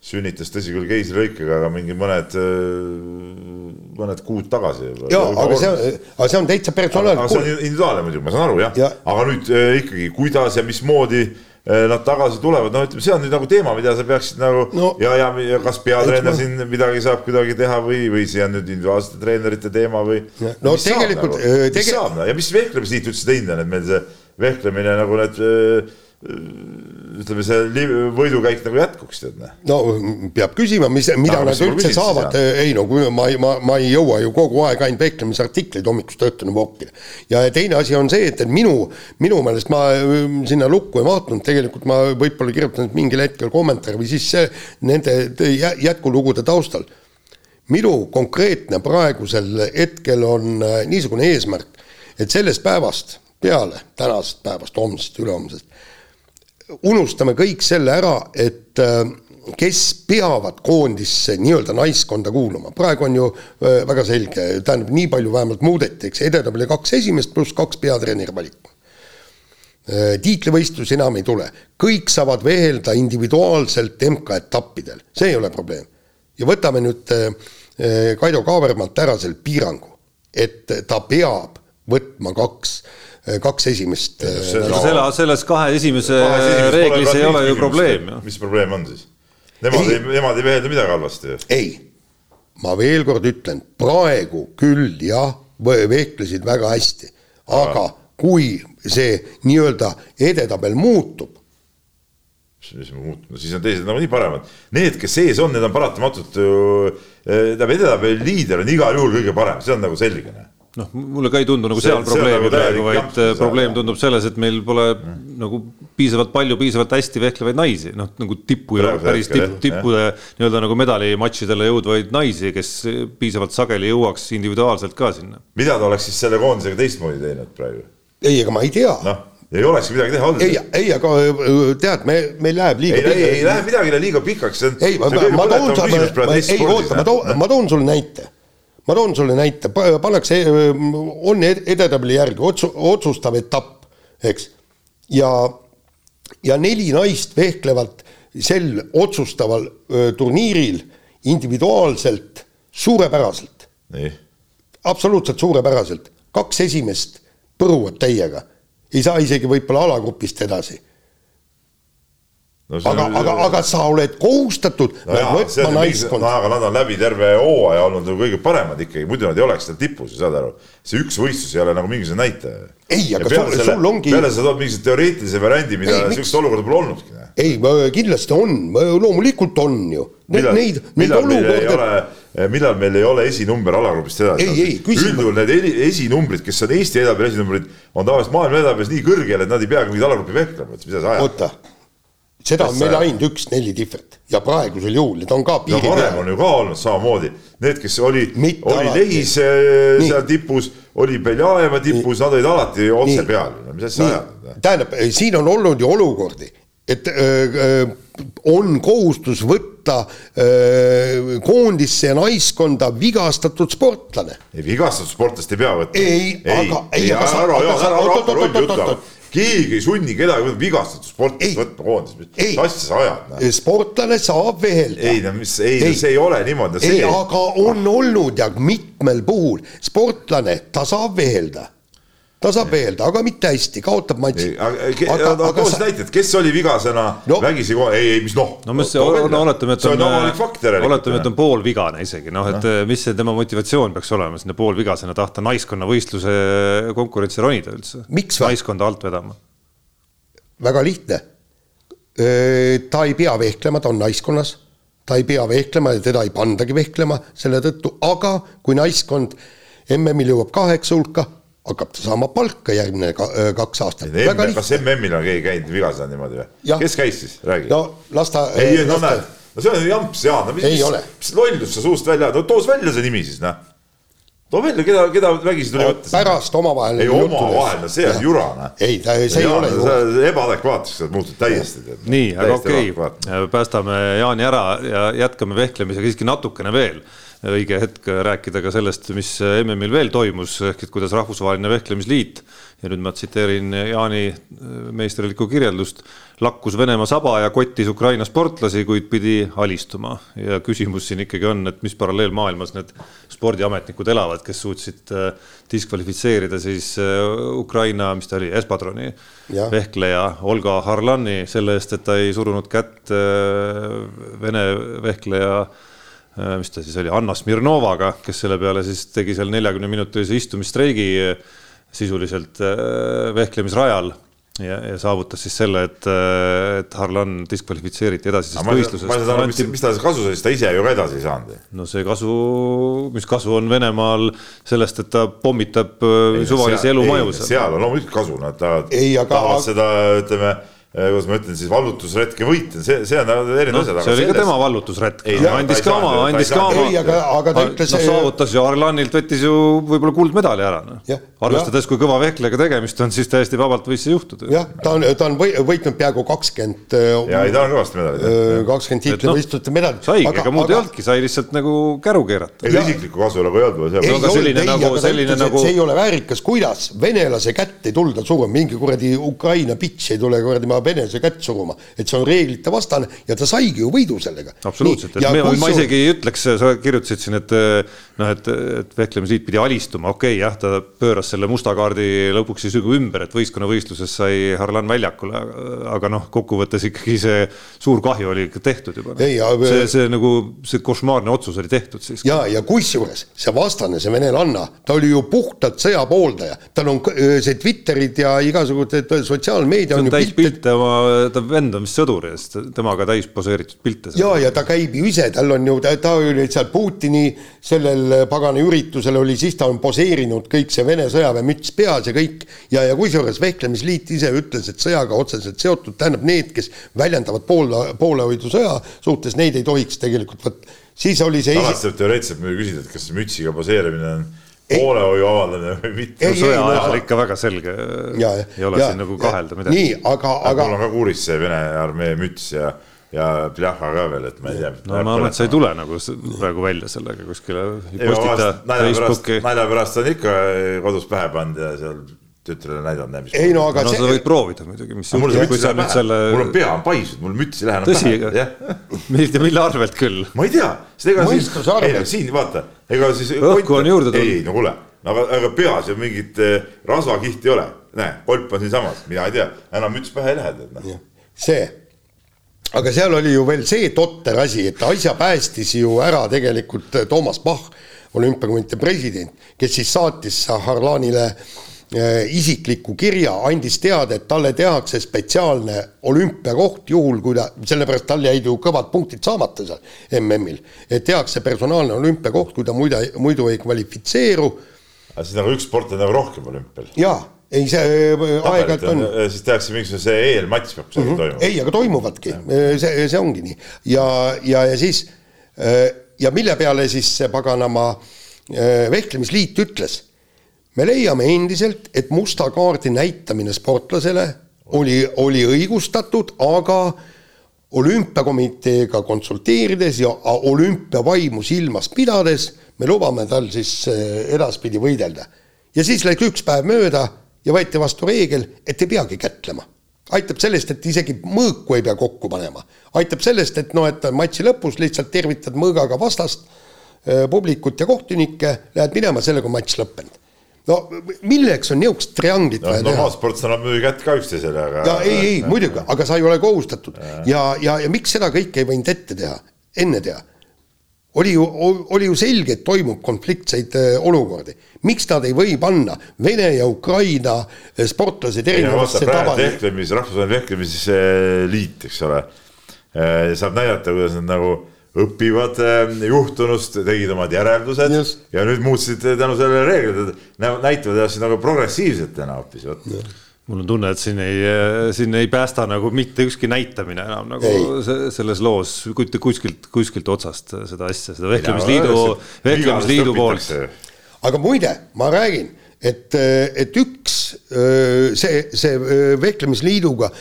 sünnitas, tõsi küll, keisrilõikega, aga mingi mõned, äh, mõned kuud tagasi. jaa, aga see on, aga see on täitsa personaalne. see on individuaalne muidugi, ma saan aru jah ja., aga nüüd äh, ikkagi, kuidas ja mismoodi nad tagasi tulevad, no ütleme, see on nüüd nagu teema, mida sa peaksid nagu no, ja, ja, ja kas peatreener siin midagi saab kuidagi teha või, või see on nüüd individuaalsete treenerite teema või. no tegelikult. Nagu? mis tege... saab ja mis vehklemisliit üldse teinud on, et meil see vehklemine nagu need ütleme, see võidukäik nagu jätkuks, tead näe. no peab küsima, mis, mida no, nad üldse saavad, ei no kui ma, ma, ma ei jõua ju kogu aeg ainult vehklemisartikleid hommikust õhtuni voppida. ja teine asi on see, et, et minu, minu meelest ma mm, sinna lukku ei vaadanud, tegelikult ma võib-olla kirjutan mingil hetkel kommentaari või siis see, nende jätkulugude taustal. minu konkreetne praegusel hetkel on äh, niisugune eesmärk, et sellest päevast peale tänasest päevast, homsest, ülehomsest, unustame kõik selle ära, et äh, kes peavad koondisse nii-öelda naiskonda kuuluma, praegu on ju äh, väga selge, tähendab, nii palju vähemalt muudeti, eks, edetabeli kaks esimest pluss kaks peatreeneri valikut. Äh, tiitlivõistlusi enam ei tule, kõik saavad vehelda individuaalselt MK-etappidel, see ei ole probleem. ja võtame nüüd Kaido Kaabermalt ära selle piirangu, et ta peab võtma kaks kaks esimest. selle, selles kahe esimese reeglis ei ole ju probleem. mis probleem on siis? Nemad ei, nemad ei veelda midagi halvasti. ei, ma veel kord ütlen, praegu küll jah, vehklesid väga hästi, aga kui see nii-öelda edetabel muutub. mis muutub, no siis on teised nagunii paremad. Need, kes sees on, need on paratamatult ju, eh, tähendab edetabeli liider on igal juhul kõige parem, see on nagu selge noh, mulle ka ei tundu nagu see, seal probleemi nagu praegu, vaid äh, probleem tundub selles, et meil pole mm. nagu piisavalt palju, piisavalt hästi vehklevaid naisi, noh nagu tippu ja päris tipp, tippude nii-öelda nagu medalimatšidele jõudvaid naisi, kes piisavalt sageli jõuaks individuaalselt ka sinna. mida ta oleks siis selle koondisega teistmoodi teinud praegu? ei, ega ma ei tea. noh, ei olekski midagi teha olnud. ei, ei, aga äh, tead, me, meil läheb liiga. ei, ei, ei lähe midagi liiga pikaks. ei, ma, ma, ma toon sulle, ei oota, ma toon, ma toon sulle näite ma toon sulle näite, pannakse, on edetabeli järgi otsu-, otsustav etapp, eks. ja, ja neli naist vehklevad sel otsustaval öö, turniiril individuaalselt suurepäraselt. absoluutselt suurepäraselt, kaks esimest põruvad täiega, ei saa isegi võib-olla alagrupist edasi no, aga, aga, aga sa oled kohustatud no jaa, võtma naiskonda. no aga nad on läbi terve hooaja olnud nagu kõige paremad ikkagi, muidu nad ei oleks seal tipus, saad aru. see üks võistlus ei ole nagu mingisugune näitaja. ei, aga sul, selle, sul ongi. peale sa tood mingisuguse teoreetilise variandi, mida niisugust olukorda pole olnudki. ei, kindlasti on, loomulikult on ju. meil olukorda... ei ole, eh, millal meil ei ole esinumber alagrupist edasi? üldjuhul need esinumbrid, kes on Eesti edetabeli esinumbrid, on tavaliselt maailma edetabelis nii kõrgel, et nad ei peagi mingit alagrupi vehklema, et mida sa ajad. Seda on meil ainult üks neli tihvet ja praegusel juhul need on ka piiri peal. varem on ju ka olnud samamoodi, need, kes oli, oli Lehis äh, seal tipus, oli Beljajeva tipus, nad olid alati otse Nii. peal, mis asja ajad. tähendab, siin on olnud ju olukordi, et öö, öö, on kohustus võtta öö, koondisse ja naiskonda vigastatud sportlane. ei, vigastatud sportlast ei pea võtma. ei, aga, ei, aga sa, aga sa, oot, oot, oot, oot, oot, keegi ei sunni kedagi vigastatud sportlast võtma koondis, mis asja sa ajad? sportlane saab vehelda. ei no mis, ei, ei., see ei ole niimoodi. ei, aga on olnud ja mitmel puhul sportlane, ta saab vehelda ta saab veelda, aga mitte hästi, kaotab matši. aga, aga too siis näiteid, kes oli vigasena no, vägisi kohe, ei, ei, mis noh. no mis see, no oletame, et on, oletame, et on poolvigane isegi, noh, et no. mis see tema motivatsioon peaks olema sinna poolvigasena tahta naiskonnavõistluse konkurentsi ronida üldse. naiskonda alt vedama. väga lihtne. ta ei pea vehklema, ta on naiskonnas, ta ei pea vehklema ja teda ei pandagi vehklema selle tõttu, aga kui naiskond MM-il jõuab kaheksa hulka hakkab ta saama palka järgmine ka, kaks aastat. kas MM-il on keegi käinud vigasena niimoodi või? kes käis siis, räägi. no las ta. ei, no näed, no see on jamps, Jaan, no mis, mis, mis lollus sa suust välja, no toos välja see nimi siis, noh. too välja, keda, keda vägisi tuli no, võtta. pärast omavahel. ei, omavahel, no see on jura, noh. ei, ta, see ei ole ju. ebaadekvaatseks sa muutud täiesti. nii, aga okei okay., päästame Jaani ära ja jätkame vehklemisega siiski natukene veel õige hetk rääkida ka sellest, mis MM-il veel toimus, ehk et kuidas Rahvusvaheline Vehklemisliit ja nüüd ma tsiteerin Jaani äh, meisterlikku kirjeldust, lakkus Venemaa saba ja kottis Ukraina sportlasi, kuid pidi alistuma. ja küsimus siin ikkagi on, et mis paralleelmaailmas need spordiametnikud elavad, kes suutsid äh, diskvalifitseerida siis äh, Ukraina, mis ta oli, Espadroni ja. vehkleja Olga Harlani selle eest, et ta ei surunud kätt Vene vehkleja Äh, mis ta siis oli, Anna Smirnovaga, kes selle peale siis tegi seal neljakümne minutilise istumisstreigi äh, sisuliselt äh, vehklemisrajal ja, ja saavutas siis selle, et, et Harlan diskvalifitseeriti edasisest võistlusest. ma ei saa aru, mis, mis ta kasu sai, sest ta ise ju ka edasi ei saanud. no see kasu, mis kasu on Venemaal sellest, et ta pommitab ei, suvalisi elumaju seal. seal on loomulikult kasu, nad tahavad, tahavad aga... seda, ütleme Äh, kuidas ma ütlen siis, vallutusretke võitnud, see, see on erinev no, asjad. see oli ka tema vallutusretk, andis ka oma, andis ka oma. ei, aga, aga ta ütles. noh, saavutas ju Arlanilt võttis ju võib-olla kuldmedali ära, noh. arvestades, kui kõva vehklega tegemist on, siis täiesti vabalt võis see juhtuda. jah, ta on, ta on võitnud peaaegu kakskümmend. ja ei, ta on kõvasti medalid. Äh, kakskümmend tiitlivõistluste medalit. saigi, ega muud ei olnudki, sai lihtsalt nagu käru keerata. ega isiklikku kasu nagu ei olnud. ei olnud, selline nagu, selline nagu. see ei ole väärikas, kuidas venelase kätt ei tulda surema, mingi kuradi Ukraina pitš ei tule kuradi ma venelase kätt suruma et see on reeglite vastane ja ta saigi ju võidu sellega. absoluutselt, et me, ma isegi ei ütleks, sa kirjutasid siin, et noh, et, et vehklemisliit pidi alistuma, okei okay,, jah, ta pööras selle musta kaardi lõpuks siis ümber, et võistkonnavõistluses sai Harlan väljakule, aga noh, kokkuvõttes ikkagi see suur kahju oli ikka tehtud juba no.. see, see nagu see košmaarne otsus oli tehtud siis. ja, ja kusjuures see vastane, see venelanna, ta oli ju puhtalt sõja pooldaja, tal on see Twitterid ja igasugused sotsiaalmeedia on, on täis pilte oma, ta vend on vist sõdur ja siis temaga täis poseeritud pilte. ja, ja ta käib ju ise, tal on ju, ta oli seal Putini sellel pagana üritusel oli, siis ta on poseerinud kõik see Vene sõjaväemüts peas ja kõik. ja, ja kusjuures Vehklemisliit ise ütles, et sõjaga otseselt seotud, tähendab need, kes väljendavad poole, poolehoidu sõja suhtes, neid ei tohiks tegelikult võtta. siis oli see. alati saab teoreetiliselt muidugi küsida, et kas see mütsiga poseerimine on poolehoiu avaldamine või mitte. sõja ajal ikka väga selge. ei ole ja, siin nagu kahelda midagi. nii, aga, aga. mul on ka kuuris see Vene armee müts ja, ja plahha ka veel, et ma ei tea. no ma arvan, et sa ei tule nagu praegu välja sellega kuskile. nalja pärast on ikka kodus pähe pannud ja seal tütrele näidanud, näe mis. ei no aga no, see. sa võid proovida muidugi, mis juhtub, kui sa nüüd selle. mul on pea on paisunud, mul müts ei lähe enam pähe. tõsi, mille, mille arvelt küll? ma ei tea, sest ega siis, ei no siin vaata, ega siis. õhku on juurde tulnud. ei no kuule, aga, aga peas ju mingit eh, rasvakihti ei ole, näe, kolp on siinsamas, mina ei tea, enam müts pähe ei lähe, tead noh. see aga seal oli ju veel see totter asi, et asja päästis ju ära tegelikult Toomas Bach, olümpiakomitee president, kes siis saatis Harlanile Äh, isikliku kirja, andis teada, et talle tehakse spetsiaalne olümpiakoht, juhul kui ta, sellepärast tal jäid ju kõvad punktid saamata seal MM-il, et tehakse personaalne olümpiakoht, kui ta muidu, muidu ei kvalifitseeru. aga siis nagu üks sport on nagu rohkem olümpial? jaa, ei see äh, aeg-ajalt on. siis tehakse mingisugune see eelmatš peab mm -hmm. toimuma. ei, aga toimuvadki, äh, see, see ongi nii ja, ja, ja siis ja mille peale siis see paganama vehklemisliit ütles me leiame endiselt, et musta kaardi näitamine sportlasele oli, oli õigustatud, aga olümpiakomiteega konsulteerides ja olümpiavaimu silmas pidades me lubame tal siis eh, edaspidi võidelda. ja siis läks üks päev mööda ja võeti vastu reegel, et ei peagi kätlema. aitab sellest, et isegi mõõku ei pea kokku panema. aitab sellest, et noh, et matši lõpus lihtsalt tervitad mõõgaga vastast, eh, publikut ja kohtunikke, lähed minema, sellega on matš lõppenud no milleks on niisugust trianglit no, vaja teha? normaalsportlased annavad muidugi kätt ka üksteisele, aga. ja ei, ei muidugi, aga sa ei ole kohustatud ja, ja, ja, ja miks seda kõike ei võinud ette teha, enne teha? oli ju, oli ju selge, et toimub konfliktseid äh, olukordi. miks nad ei või panna Vene ja Ukraina äh, sportlased erinevasse tabani? vehklemis, rahvusvaheline vehklemisliit, eks ole, äh, saab näidata, kuidas nad nagu õpivad ähm, juhtunust, tegid omad järeldused Just. ja nüüd muutsid tänu sellele reeglid, näitavad ennast nagu progressiivsetena hoopis, vot mul on tunne, et siin ei, siin ei päästa nagu mitte ükski näitamine enam nagu ei. selles loos kuskilt, kuskilt otsast seda asja, seda vehklemisliidu, vehklemisliidu poolt. aga muide, ma räägin, et, et üks see, see vehklemisliiduga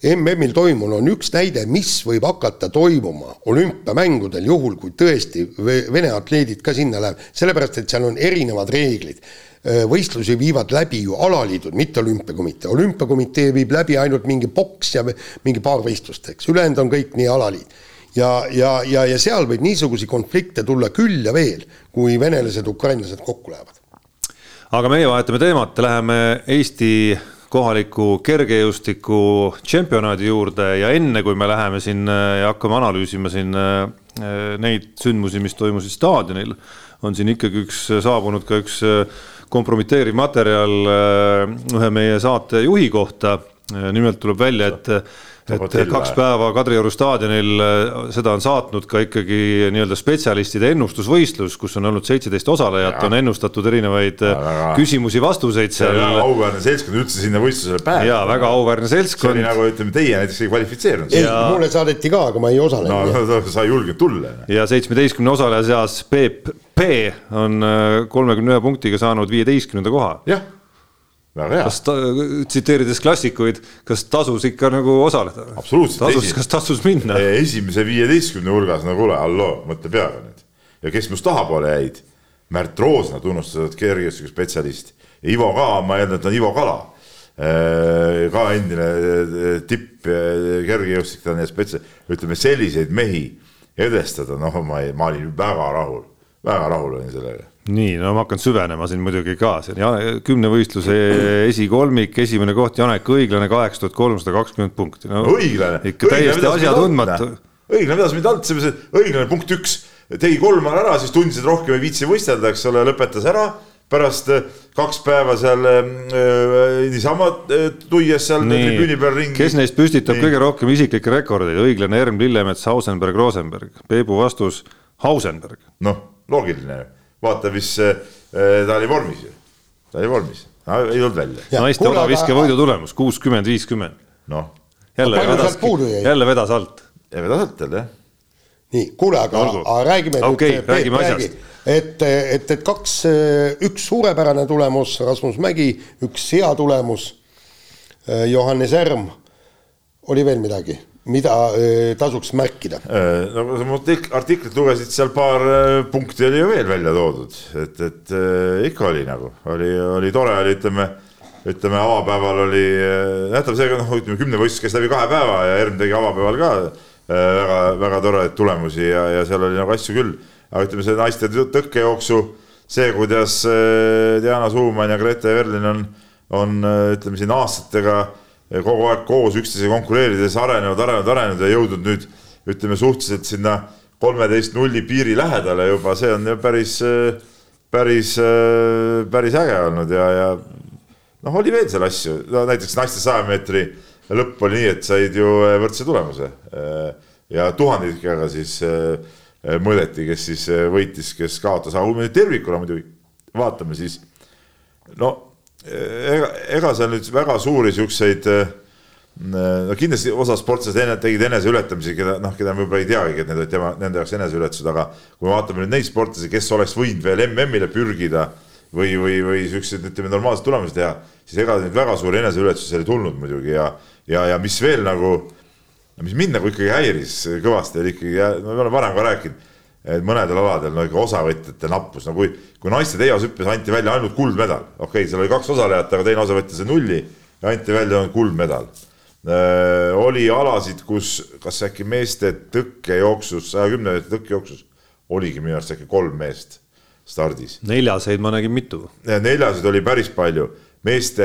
MM-il toimunu on üks näide, mis võib hakata toimuma olümpiamängudel, juhul kui tõesti Vene atleedid ka sinna lähevad, sellepärast et seal on erinevad reeglid. võistlusi viivad läbi ju alaliidud, mitte olümpiakomitee, olümpiakomitee viib läbi ainult mingi boks ja mingi paar võistlust, eks, ülejäänud on kõik nii alaliit ja, ja, ja, ja seal võib niisuguseid konflikte tulla küll ja veel, kui venelased, ukrainlased kokku lähevad. aga meie vahetame teemat, läheme Eesti kohaliku kergejõustiku tšempionaadi juurde ja enne kui me läheme siin äh, ja hakkame analüüsima siin äh, neid sündmusi, mis toimusid staadionil, on siin ikkagi üks saabunud ka üks äh, kompromiteeriv materjal ühe meie saate juhi kohta. nimelt tuleb välja, et et kaks päeva Kadrioru staadionil äh, seda on saatnud ka ikkagi nii-öelda spetsialistide ennustusvõistlus, kus on olnud seitseteist osalejat, on ennustatud erinevaid küsimusi-vastuseid seal. auväärne seltskond üldse sinna võistlusele pääseb. jaa, väga auväärne seltskond. see oli nagu ütleme, teie näiteks ei kvalifitseerunud. ei ja..., mulle saadeti ka, aga ma ei osalenud. no, no sa ei julgenud tulla. ja seitsmeteistkümne osaleja seas Peep P on äh, kolmekümne ühe punktiga saanud viieteistkümnenda koha. jah väga hea. kas ta, tsiteerides klassikuid, kas tasus ikka nagu osaleda? absoluutselt. tasus, kas tasus minna? esimese viieteistkümne hulgas, no kuule, halloo, mõtle peale nüüd. ja kes minust tahapoole jäid? Märt Roosna, tunnustatud kergejõustikuspetsialist. Ivo ka, ma eeldan, et on Ivo Kala. Äh, ka endine äh, tipp äh, kergejõustiklane ja spetsia-, ütleme selliseid mehi edestada, noh, ma ei, ma olin väga rahul, väga rahul olin sellega nii, no ma hakkan süvenema siin muidugi ka, see on kümnevõistluse esikolmik, esimene koht Janek Õiglane, kaheksa tuhat kolmsada kakskümmend punkti no,. õiglane. ikka täiesti asjatundmatu. õiglane vedas mind alt, seepärast, et õiglane punkt üks tegi kolm ära, siis tundis, et rohkem ei viitsi võistelda, eks ole, lõpetas ära pärast äh, kaks päeva seal äh, niisama äh, tuies seal tribüüni peal ringi. kes neist püstitab nii. kõige rohkem isiklikke rekordeid, õiglane Erm Lillemets, Hausenberg, Rosenberg, Peebu vastus Hausenberg. noh, loogiline vaata, mis äh, ta oli vormis ju, ta oli vormis, ei tulnud välja. naiste olaviske võidu tulemus kuuskümmend, viiskümmend. noh. jälle vedas, jälle vedas alt. vedas alt jälle jah. nii, kuule, aga, aga räägime okay, nüüd. räägime asjast. et, et, et kaks, üks suurepärane tulemus, Rasmus Mägi, üks hea tulemus, Johannes Erm. oli veel midagi? Mida tasuks märkida? no sa artiklit lugesid, seal paar punkti oli ju veel välja toodud, et, et ikka oli nagu, oli, oli tore, oli ütleme, ütleme avapäeval oli, näitab seega noh, ütleme kümnevõistlus käis läbi kahe päeva ja ERM tegi avapäeval ka väga, väga toredaid tulemusi ja, ja seal oli nagu asju küll. aga ütleme, see naiste tõkkejooksu, see, kuidas Diana Suumann ja Grete Verlin on, on ütleme siin aastatega kogu aeg koos üksteisega konkureerides arenenud, arenenud, arenenud ja jõudnud nüüd ütleme suhteliselt sinna kolmeteist nulli piiri lähedale juba, see on ju päris, päris, päris äge olnud ja, ja noh, oli veel seal asju, no näiteks naiste saja meetri lõpp oli nii, et said ju võrdse tulemuse. Ja tuhandikega siis mõõdeti, kes siis võitis, kes kaotas, aga kui me tervikuna muidugi vaatame, siis no ega, ega seal nüüd väga suuri siukseid no kindlasti osa sportlased enne tegid eneseületamisi, keda noh, keda me võib-olla ei teagi, et need olid tema, nende jaoks eneseületused, aga kui me vaatame nüüd neid sportlasi, kes oleks võinud veel MM-ile pürgida või, või, või siukseid, ütleme, normaalseid tulemusi teha, siis ega neid väga suuri eneseületusi ei tulnud muidugi ja, ja, ja mis veel nagu, mis mind nagu ikkagi häiris kõvasti, oli ikkagi, me oleme varem ka rääkinud et mõnedel aladel no ikka osavõtjate nappus, no kui, kui naiste teeoshüppes anti välja ainult kuldmedal, okei okay,, seal oli kaks osalejat, aga teine osavõtja sai nulli ja anti välja kuldmedal äh,. oli alasid, kus kas äkki meeste tõkkejooksus, saja kümne meetri tõkkejooksus oligi minu arust äkki kolm meest stardis. neljaseid ma nägin mitu. neljaseid oli päris palju, meeste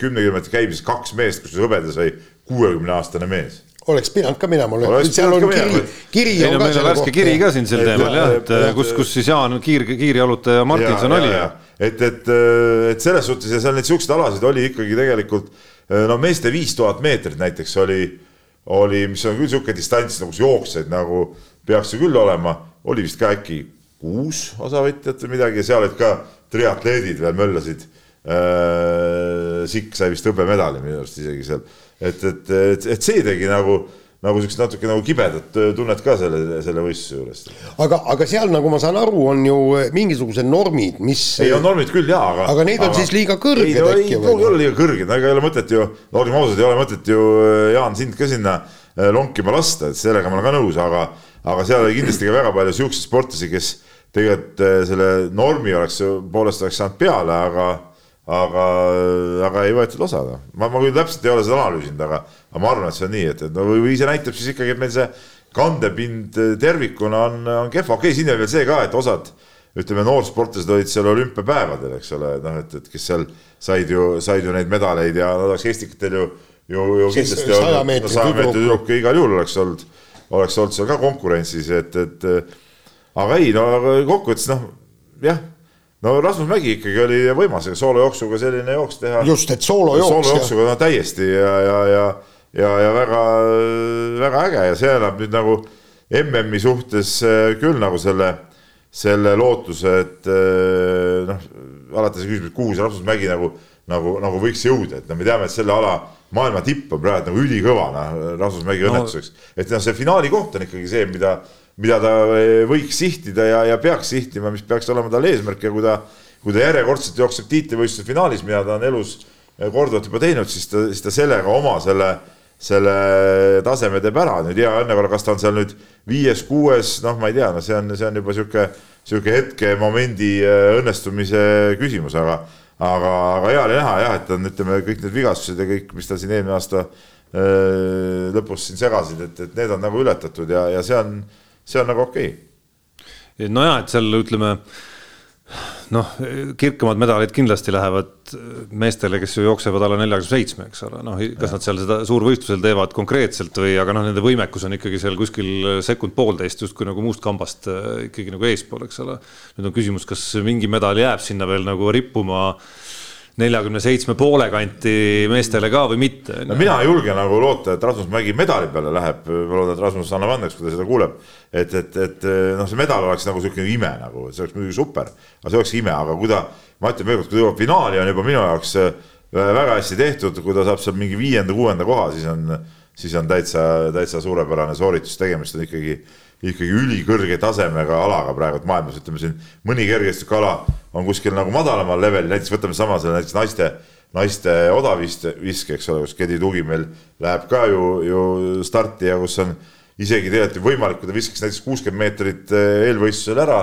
kümne kilomeetri käimises kaks meest, kusjuures hõbeda sai kuuekümne aastane mees oleks pidanud ka minema, seal on kiri, kiri on ka selle värske kiri ka siin sel teemal jah, et kus, kus siis Jaan kiir, kiirjalutaja Martinson oli ja. et, et, et selles suhtes ja seal neid siukseid alasid oli ikkagi tegelikult no meeste viis tuhat meetrit näiteks oli, oli, mis on küll sihuke distants nagu jooksjaid nagu peaks ju küll olema, oli vist ka äkki kuus osavõtjat või midagi ja seal olid ka triatleedid veel möllasid äh,. Sikk sai vist hõbemedali minu arust isegi seal et, et, et, et see tegi nagu, nagu siukest natuke nagu kibedat tunnet ka selle, selle võistluse juures. aga, aga seal, nagu ma saan aru, on ju mingisugused normid, mis. ei, on normid küll jaa, aga. aga need on aga, siis liiga kõrged ei, äkki või? ei pruugi olla liiga kõrged, ega ei ole mõtet ju, olgem ausad, ei ole mõtet ju Jaan sind ka sinna äh, lonkima lasta, et sellega ma olen ka nõus, aga, aga seal oli kindlasti ka väga palju siukseid sportlasi, kes tegelikult äh, selle normi oleks, poolest oleks saanud peale, aga aga, aga ei võetud osa, noh. ma, ma küll täpselt ei ole seda analüüsinud, aga, aga ma arvan, et see on nii, et, et no või, see näitab siis ikkagi, et meil see kandepind tervikuna on, on kehva, okei okay,, siin oli veel see ka, et osad ütleme, noorsportlased olid seal olümpiapäevadel, eks ole, noh, et, et kes seal said ju, said ju neid medaleid ja nad oleks Eestikatel ju, ju, ju kindlasti olnud, saja meetri tüdruk. igal juhul oleks olnud, oleks olnud seal ka konkurentsis, et, et aga ei, no kokkuvõttes noh, jah no Rasmus Mägi ikkagi oli võimas, soolojooksuga selline jooks teha. just, et soolojooks. soolojooksuga no täiesti ja, ja, ja, ja, ja väga, väga äge ja see annab nüüd nagu MM-i suhtes äh, küll nagu selle, selle lootuse, et äh, noh, alati see küsimus, kuhu see Rasmus Mägi nagu, nagu, nagu võiks jõuda, et no me teame, et selle ala maailma tipp on praegu nagu ülikõva, noh, Rasmus Mägi no. õnnetuseks. et noh, see finaali koht on ikkagi see, mida, mida ta eh, võiks sihtida ja, ja peaks sihtima, mis peaks olema tal eesmärk ja kui ta, kui ta järjekordselt jookseb tiitlivõistluse finaalis, mida ta on elus eh, korduvalt juba teinud, siis ta, siis ta sellega oma selle, selle taseme teeb ära. nüüd hea õnne korral, kas ta on seal nüüd viies-kuues, noh, ma ei tea, no see on, see on juba sihuke, sihuke hetke momendi eh, õnnestumise küsimus, aga aga, aga hea oli näha jah, et on, ütleme, kõik need vigastused ja kõik, mis tal siin eelmine aasta lõpus siin segasid, et, et need on nagu ületatud ja, ja see on, see on nagu okei. Okay.. nojah, et seal ütleme noh, kirkamad medalid kindlasti lähevad meestele, kes ju jooksevad alla neljakümne seitsme, eks ole, noh, kas nad seal seda suurvõistlusel teevad konkreetselt või, aga noh, nende võimekus on ikkagi seal kuskil sekund-poolteist justkui nagu muust kambast äh, ikkagi nagu eespool, eks ole. nüüd on küsimus, kas mingi medal jääb sinna veel nagu rippuma neljakümne seitsme poole kanti meestele ka või mitte. no mina ei julge nagu loota, et Rasmus Mägi medali peale läheb, ma loodan, et Rasmus annab andeks, kui ta seda kuuleb. et, et, et noh, see medal oleks nagu sihuke ime nagu, see oleks muidugi super, aga see oleks ime, aga kui ta, ma ütlen veel kord, kui ta jõuab finaali, on juba minu jaoks äh, väga hästi tehtud, kui ta saab seal mingi viienda-kuuenda koha, siis on, siis on täitsa, täitsa suurepärane sooritus, tegemist on ikkagi ikkagi ülikõrge tasemega alaga praegu maailmas, ütleme siin mõni kergejõustikuala on kuskil nagu madalamal levelil, näiteks võtame sama selle näiteks naiste, naiste odaviske, eks ole, kus Gedi Tugi meil läheb ka ju, ju starti ja kus on isegi tegelikult ju võimalik, kui ta viskaks näiteks kuuskümmend meetrit eh, eelvõistlusel ära,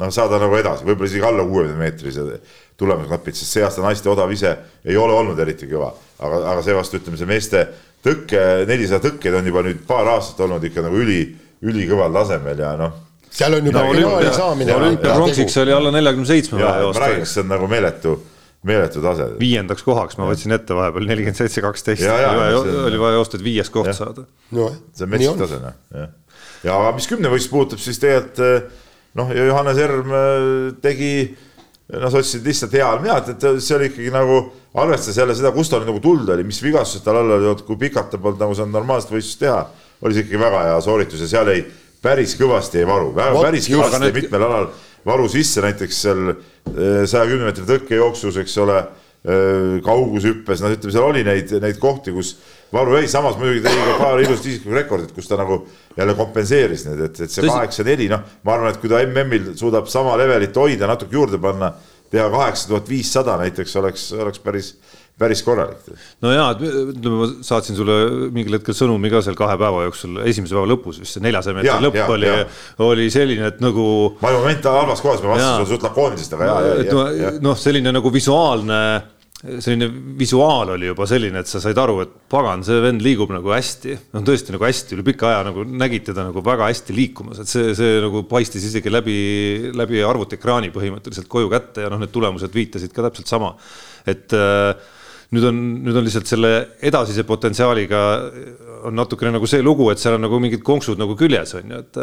noh, saada nagu edasi, võib-olla isegi alla kuuekümne meetrise tulemusnapid, sest see aasta naiste odav ise ei ole olnud eriti kõva, aga, aga seevastu ütleme, see meeste tõkke, nelisada tõkkeid on juba nüüd paar aastat olnud ikka nagu üli ülikõval tasemel ja noh. seal on juba no, finaali saamine. olümpiapronksiks oli alla neljakümne seitsme vaja joosta. ma räägin, see on nagu meeletu, meeletu tase. viiendaks kohaks ma võtsin ette vahepeal nelikümmend seitse, kaksteist, oli vaja joosta, et viies koht ja. saada no,. see on metsik tase noh, jah. ja mis kümnevõistlust puudutab, siis tegelikult eh, noh, Johannes Erm eh, tegi noh, sa ütlesid lihtsalt heal mead, et see oli ikkagi nagu, arvestades jälle seda, kust tal nagu tuld oli, mis vigastused tal all olid, kui pikalt ta polnud nagu saanud normaalset võistlust teha oli see ikkagi väga hea sooritus ja seal jäi päris kõvasti jäi varu, päris kõvasti jäi mitmel alal varu sisse, näiteks seal eh, saja kümne meetri tõkkejooksus, eks ole, eh, kaugushüppes, noh, ütleme, seal oli neid, neid kohti, kus varu jäi, samas muidugi tegi ka paar ilusat isiklikku rekordit, kus ta nagu jälle kompenseeris need, et, et see kaheksa-neli, noh, ma arvan, et kui ta MM-il suudab sama levelit hoida, natuke juurde panna, teha kaheksa tuhat viissada näiteks oleks, oleks päris päris korralik. no jaa, ütleme, ma saatsin sulle mingil hetkel sõnumi ka seal kahe päeva jooksul, esimese päeva lõpus vist see neljasaja meetri lõpp ja, oli, oli selline, et nagu. ma juba moment halvas kohas, ma vastasin sulle suht lakooniliselt, aga jaa, jaa, jaa. noh, selline nagu visuaalne selline visuaal oli juba selline, et sa said aru, et pagan, see vend liigub nagu hästi, noh tõesti nagu hästi üle pika aja nagu nägid teda nagu väga hästi liikumas, et see, see nagu paistis isegi läbi, läbi arvutiekraani põhimõtteliselt koju kätte ja noh, need tulemused viitasid ka täpselt sama, et äh, nüüd on, nüüd on lihtsalt selle edasise potentsiaaliga on natukene nagu see lugu, et seal on nagu mingid konksud nagu küljes on ju, et.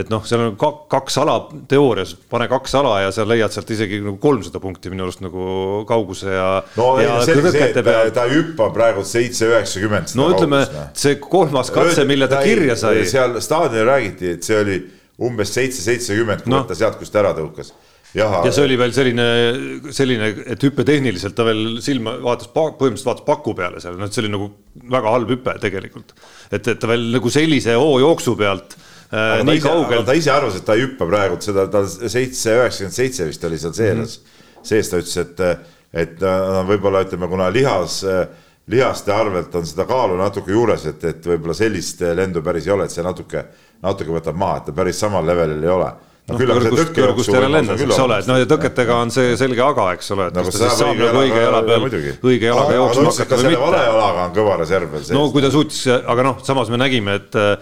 et noh, seal on kaks ala teoorias, pane kaks ala ja sa leiad sealt isegi nagu kolmsada punkti minu arust nagu kauguse ja. no ja selge see, et ta, ta hüppab praegu seitse üheksakümmend. no ütleme, see kolmas katse, mille ta kirja sai. seal staadionil räägiti, et see oli umbes seitse, seitsekümmend, kui no. ta sealt, kust ta ära tõukas Jaha. ja see oli veel selline, selline, et hüppetehniliselt ta veel silma vaatas, põhimõtteliselt vaatas paku peale seal, noh, et see oli nagu väga halb hüpe tegelikult. et, et ta veel nagu sellise hoojooksu pealt äh, nii kaugel. ta ise arvas, et ta ei hüppa praegu seda, ta seitse, üheksakümmend seitse vist oli seal sees mm, -hmm. sees ta ütles, et, et äh, võib-olla ütleme, kuna lihas, lihaste arvelt on seda kaalu natuke juures, et, et võib-olla sellist lendu päris ei ole, et see natuke, natuke võtab maha, et ta päris samal levelil ei ole no, no kõrgust, kõrgust jälle lendas, eks ole, et noh, ja tõketega on see selge aga, eks ole, et kas ta siis saab nagu õige jala peal, õige jalaga jooksma hakata või mitte. vale jalaga on kõva reserv veel sees. no kui ta suutis, aga noh, samas me nägime, et äh,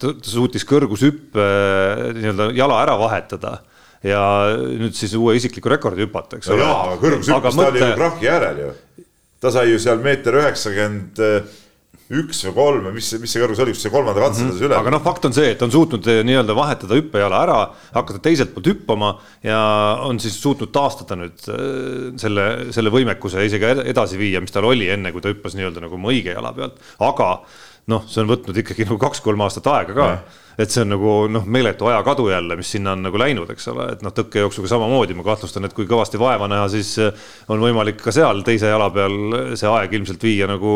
ta suutis kõrgushüppe äh, nii-öelda jala ära vahetada ja nüüd siis uue isikliku rekordi hüpata, eks ole. jaa, aga kõrgushüppes ta oli ju krahhi äärel ju. ta sai ju seal meeter üheksakümmend üks või kolm või mis, mis see kõrgus oli, kus see kolmanda katse mm -hmm. üle. aga noh, fakt on see, et on suutnud eh, nii-öelda vahetada hüppejala ära, hakata teiselt poolt hüppama ja on siis suutnud taastada nüüd eh, selle, selle võimekuse isegi edasi viia, mis tal oli enne, kui ta hüppas nii-öelda nagu oma õige jala pealt, aga noh, see on võtnud ikkagi nagu kaks-kolm aastat aega ka et see on nagu noh, meeletu ajakadu jälle, mis sinna on nagu läinud, eks ole, et noh, tõkkejooksuga samamoodi ma kahtlustan, et kui kõvasti vaeva näha, siis eh, on võimalik ka seal teise jala peal see aeg ilmselt viia nagu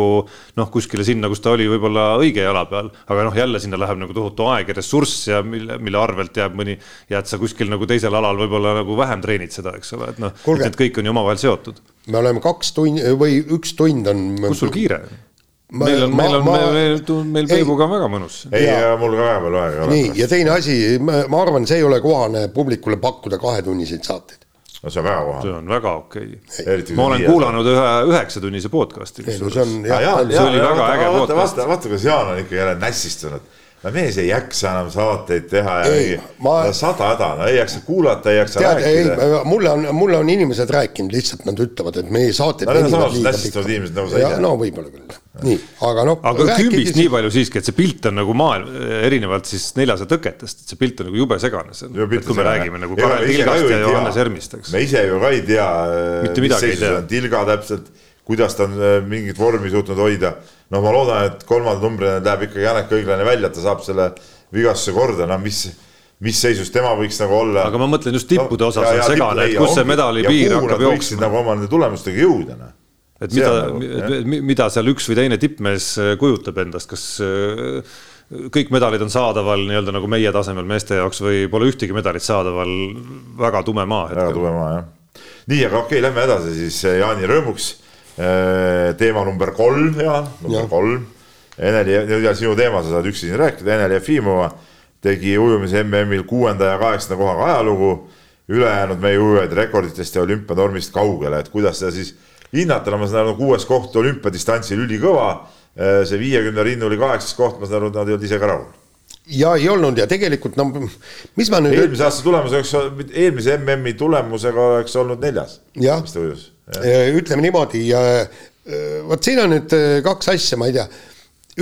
noh, kuskile sinna, kus ta oli võib-olla õige jala peal, aga noh, jälle sinna läheb nagu tohutu aeg ja ressurss ja mille, mille arvelt jääb mõni, jääd sa kuskil nagu teisel alal võib-olla nagu vähem treenid seda, eks ole, et noh, et kõik on ju omavahel seotud. me oleme kaks tundi või üks tund on. kus sul kiire on? Meil on, meil on, meil, meil Peebuga on väga mõnus. ei, mul ka väga palju aega nii, ja teine asi, ma arvan, see ei ole kohane publikule pakkuda kahetunniseid saateid. no see on väga kohane. see on väga okei okay.. ma olen kuulanud ühe üheksatunnise podcast'i. See on jah, jah, see oli väga äge podcast. vaata, vaata, kuidas Jaan on ikka jälle nässistunud no mees ei jaksa enam saateid teha ja ei, ma... sada häda, no ei jaksa kuulata, ei jaksa tead, rääkida. mulle on, mulle on inimesed rääkinud, lihtsalt nad ütlevad, et meie saated no, liiga pikalt. inimesed nagu sa ise. no võib-olla küll, nii, aga noh. aga kümbist nii palju siiski, et see pilt on nagu maailm, erinevalt siis neljasaja tõketest, et see pilt on nagu jube segane, see on, et kui me räägime nagu Karel Tilgast ja Johannes Ermist, eks. me ise ju ka ei tea, mis seisus on Tilga täpselt, kuidas ta on äh, mingit vormi suutnud hoida. No ma loodan, et kolmanda numbrina läheb ikkagi Janek Õiglane välja, et ta saab selle vigastuse korda, no mis, mis seisus tema võiks nagu olla. aga ma mõtlen just tippude osas no, on segane, et kus see medali piir hakkab jooksma. nagu oma nende tulemustega jõuda, noh. Et mida, nagu, mida seal üks või teine tippmees äh, kujutab endast, kas äh, kõik medalid on saadaval nii-öelda nagu meie tasemel meeste jaoks või pole ühtegi medalit saadaval, väga tume maa väga tume maa, jah. nii, aga okei okay,, lähme edasi siis Jaani rõõmuks teema number kolm, Jaan, number ja. kolm. Eneli, ja sinu teema, sa saad üksi siin rääkida, Eneli Jefimova tegi ujumise MM-il kuuenda ja kaheksanda kohaga ajalugu. ülejäänud meie ujujaid rekorditest ja olümpianormist kaugele, et kuidas seda siis hinnata, no ma saan aru, kuues koht olümpiadistantsil ülikõva. Äh, see viiekümne rinnu oli kaheksas koht, ma saan aru, nad ei olnud ise ka rahul ja ei olnud ja tegelikult no mis ma nüüd. eelmise aasta tulemus oleks, eelmise MM-i tulemusega oleks olnud neljas. jah, ütleme niimoodi ja vot siin on nüüd kaks asja, ma ei tea.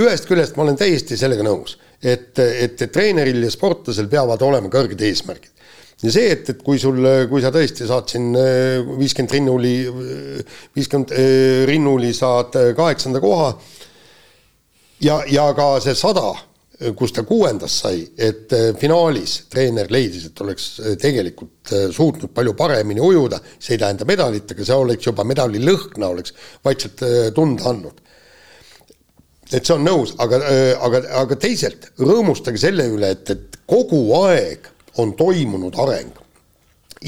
ühest küljest ma olen täiesti sellega nõus, et, et treeneril ja sportlasel peavad olema kõrged eesmärgid ja see, et, et kui sul, kui sa tõesti saad siin viiskümmend rinnuli, viiskümmend rinnuli saad kaheksanda koha ja, ja ka see sada kus ta kuuendast sai, et äh, finaalis treener leidis, et oleks äh, tegelikult äh, suutnud palju paremini ujuda, see ei tähenda medalit, aga see oleks juba medali lõhna oleks vaikselt tunda andnud. et see on nõus, aga, aga, aga teisalt rõõmustage selle üle, et, et kogu aeg on toimunud areng.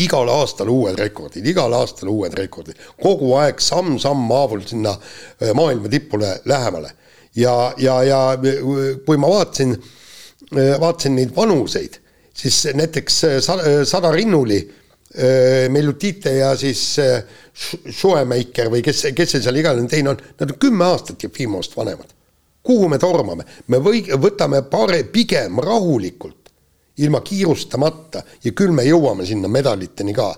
Igal aastal uued rekordid, igal aastal uued rekordid, kogu aeg samm-samm haaval sinna maailma tipule lähemale ja, ja, ja kui ma vaatasin, vaatasin neid vanuseid, siis näiteks sada rinnuli, Meljutite ja siis Schuemacher või kes, kes see seal iganes teine on, nad on kümme aastat Jefimovast vanemad. kuhu me tormame, me või võtame pare-, pigem rahulikult, ilma kiirustamata ja küll me jõuame sinna medaliteni ka.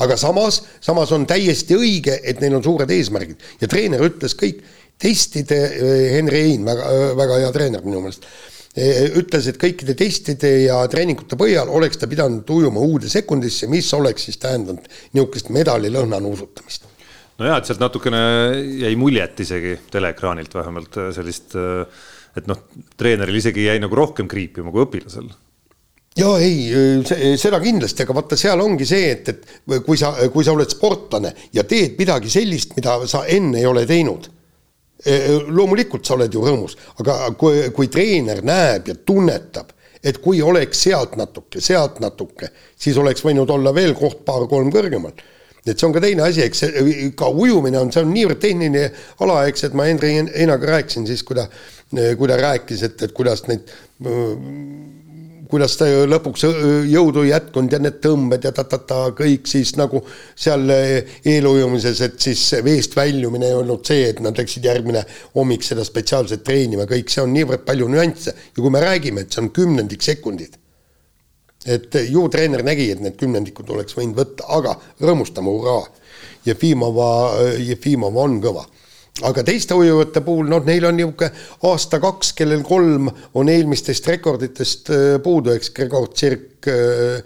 Aga samas, samas on täiesti õige, et neil on suured eesmärgid. Ja treener ütles kõik testide, äh, Henri Hein, väga, äh, väga hea treener minu meelest, äh, ütles, et kõikide testide ja treeningute põhjal oleks ta pidanud ujuma uude sekundisse, mis oleks siis tähendanud niisugust medalilõhna nuusutamist. nojah, et sealt natukene jäi muljet isegi teleekraanilt vähemalt sellist, et noh, treeneril isegi jäi nagu rohkem kriipima kui õpilasel ja ei, seda kindlasti, aga vaata, seal ongi see, et, et kui sa, kui sa oled sportlane ja teed midagi sellist, mida sa enne ei ole teinud loomulikult sa oled ju rõõmus, aga kui, kui treener näeb ja tunnetab, et kui oleks sealt natuke, sealt natuke, siis oleks võinud olla veel koht paar-kolm kõrgemal. et see on ka teine asi, eks see ka ujumine on, see on niivõrd tehniline ala, eks, et ma Henri Einaga rääkisin siis, kui ta, kui ta rääkis, et, et kuidas neid kuidas ta lõpuks jõudu ei jätkunud ja need tõmbed ja ta-ta-ta kõik siis nagu seal eelujumises, et siis veest väljumine ei olnud see, et nad läksid järgmine hommik seda spetsiaalselt treenima, kõik see on niivõrd palju nüansse. Ja kui me räägime, et see on kümnendik sekundid, et ju treener nägi, et need kümnendikud oleks võinud võtta, aga rõõmustame, hurraa. Jefimova, Jefimova on kõva aga teiste ujujate puhul, noh, neil on niisugune aasta-kaks, kellel kolm on eelmistest rekorditest äh, puudu, eks, Gregor Tsirk, äh,